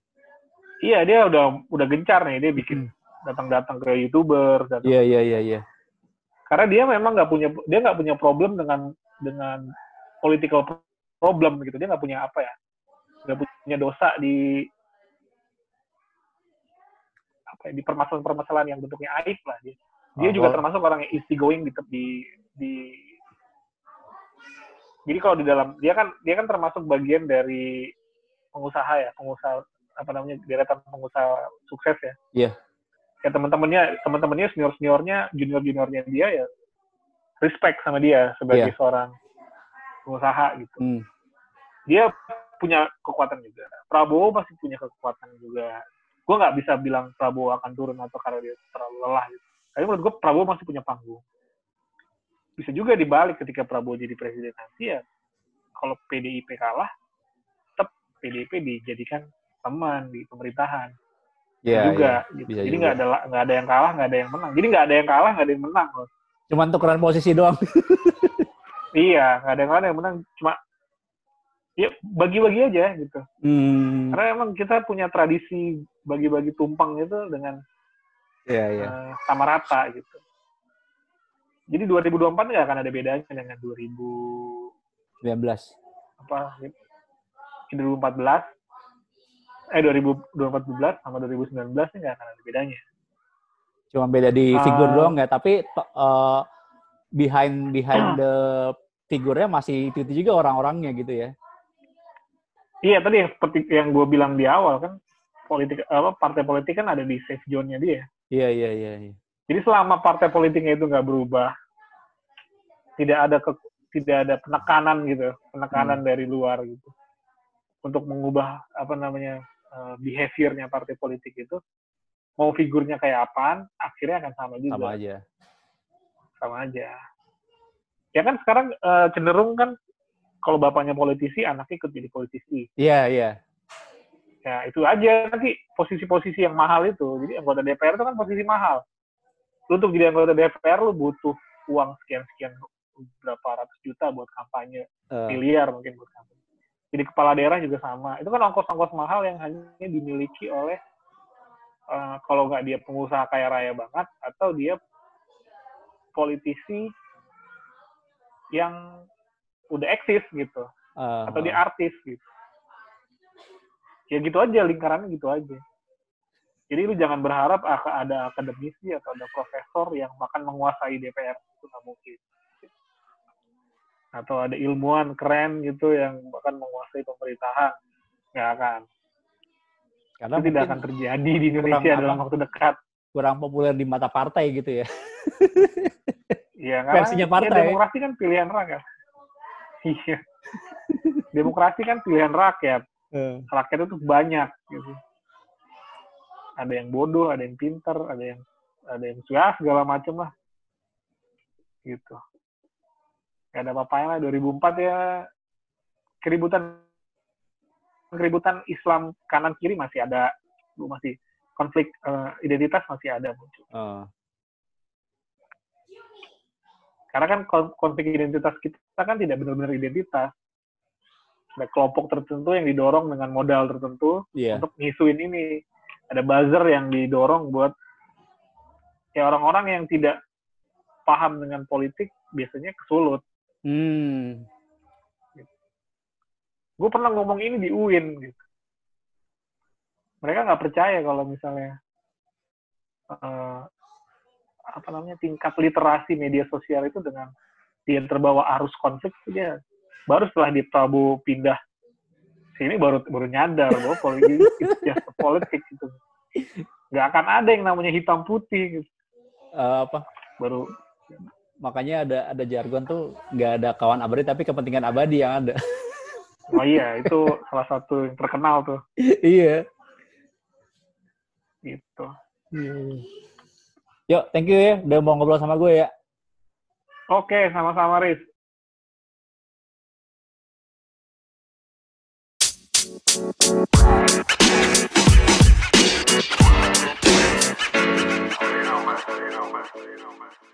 Iya, dia udah udah gencar nih, dia bikin datang-datang ke youtuber. Datang. Iya iya iya iya. Karena dia memang nggak punya dia nggak punya problem dengan dengan political problem gitu. Dia nggak punya apa ya, nggak punya dosa di apa ya, di permasalahan-permasalahan yang bentuknya aib lah dia. Dia Oh, juga termasuk orang yang easy going di di di jadi kalau di dalam dia kan dia kan termasuk bagian dari pengusaha ya pengusaha apa namanya deretan pengusaha sukses ya Iya. Ya teman-temannya teman-temannya senior seniornya junior juniornya dia ya respect sama dia sebagai Iya. seorang pengusaha gitu. Hmm. dia punya kekuatan juga. Prabowo pasti punya kekuatan juga. Gue nggak bisa bilang Prabowo akan turun atau karena dia terlalu lelah gitu. Tapi menurut gue Prabowo masih punya panggung. Bisa juga dibalik ketika Prabowo jadi presiden nanti ya kalau PDIP kalah tetap PDIP dijadikan teman di pemerintahan Iya, juga iya. gitu. bisa jadi nggak ada nggak ada yang kalah nggak ada yang menang jadi nggak ada yang kalah nggak ada yang menang loh. Cuman tukeran posisi doang. iya nggak ada yang kalah yang menang cuma ya bagi-bagi aja gitu Hmm. karena emang kita punya tradisi bagi-bagi tumpeng itu dengan Iya iya. eh, sama rata gitu jadi 2024 nggak akan ada bedanya dengan 2000 19. apa 2014 eh 2000 2014 sama 2019 ini nggak akan ada bedanya Cuma beda di Ah. figur doang ya, tapi eh, behind behind the figurnya masih itu, itu juga orang-orangnya gitu ya. Iya tadi yang seperti yang gue bilang di awal kan politik apa partai politik kan ada di safe zone-nya dia. Iya iya iya iya. Jadi selama partai politiknya itu nggak berubah, tidak ada ke, tidak ada penekanan gitu, penekanan dari luar gitu untuk mengubah apa namanya eh, behaviornya partai politik itu, mau figurnya kayak apaan, akhirnya akan sama juga, Sama aja. sama aja. Ya kan sekarang eh, cenderung kan kalau bapaknya politisi, anaknya ikut jadi politisi. Iya iya. Ya, itu aja nanti posisi-posisi yang mahal itu. Jadi anggota DPR itu kan posisi mahal. Lu untuk jadi anggota DPR lu butuh uang sekian-sekian berapa ratus juta buat kampanye, Eh, miliar mungkin buat kampanye. Jadi kepala daerah juga sama. Itu kan ongkos-ongkos mahal yang hanya dimiliki oleh eh, kalau nggak dia pengusaha kaya raya banget atau dia politisi yang udah eksis gitu eh, atau dia artis gitu. Ya gitu aja lingkarannya gitu aja. Jadi lu jangan berharap akan ada akademisi atau ada profesor yang bahkan menguasai DPR itu nggak mungkin. Atau ada ilmuwan keren gitu yang bahkan menguasai pemerintahan nggak akan. karena Itu tidak akan terjadi di Indonesia kurang dalam waktu dekat. kurang populer di mata partai gitu ya. Iya, Versinya ya, partai. demokrasi kan pilihan rakyat. Iya. demokrasi kan pilihan rakyat. Eh, rakyat itu banyak gitu. Ada yang bodoh, ada yang pinter, ada yang ada yang ya segala macam lah. Gitu. Gak ada apa-apa lah 2004 ya keributan keributan Islam kanan kiri masih ada, masih konflik uh, identitas masih ada muncul. Uh. Karena kan konflik identitas kita kan tidak benar-benar identitas. Ada kelompok tertentu yang didorong dengan modal tertentu yeah. untuk ngisuin ini. Ada buzzer yang didorong buat ya orang-orang yang tidak paham dengan politik biasanya kesulut. Hmm. Gue pernah ngomong ini di UIN gitu. Mereka nggak percaya kalau misalnya uh, apa namanya tingkat literasi media sosial itu dengan dia terbawa arus konflik dia baru setelah di Prabowo pindah sini baru baru nyadar bahwa politik just politik gitu nggak akan ada yang namanya hitam putih gitu. Uh, apa baru makanya ada ada jargon tuh nggak ada kawan abadi tapi kepentingan abadi yang ada. Oh iya, itu salah satu yang terkenal tuh. iya. Gitu. Iya, iya. Yuk, thank you ya udah mau ngobrol sama gue ya. Oke, sama-sama Riz. You know, man. You know, man. You know, man.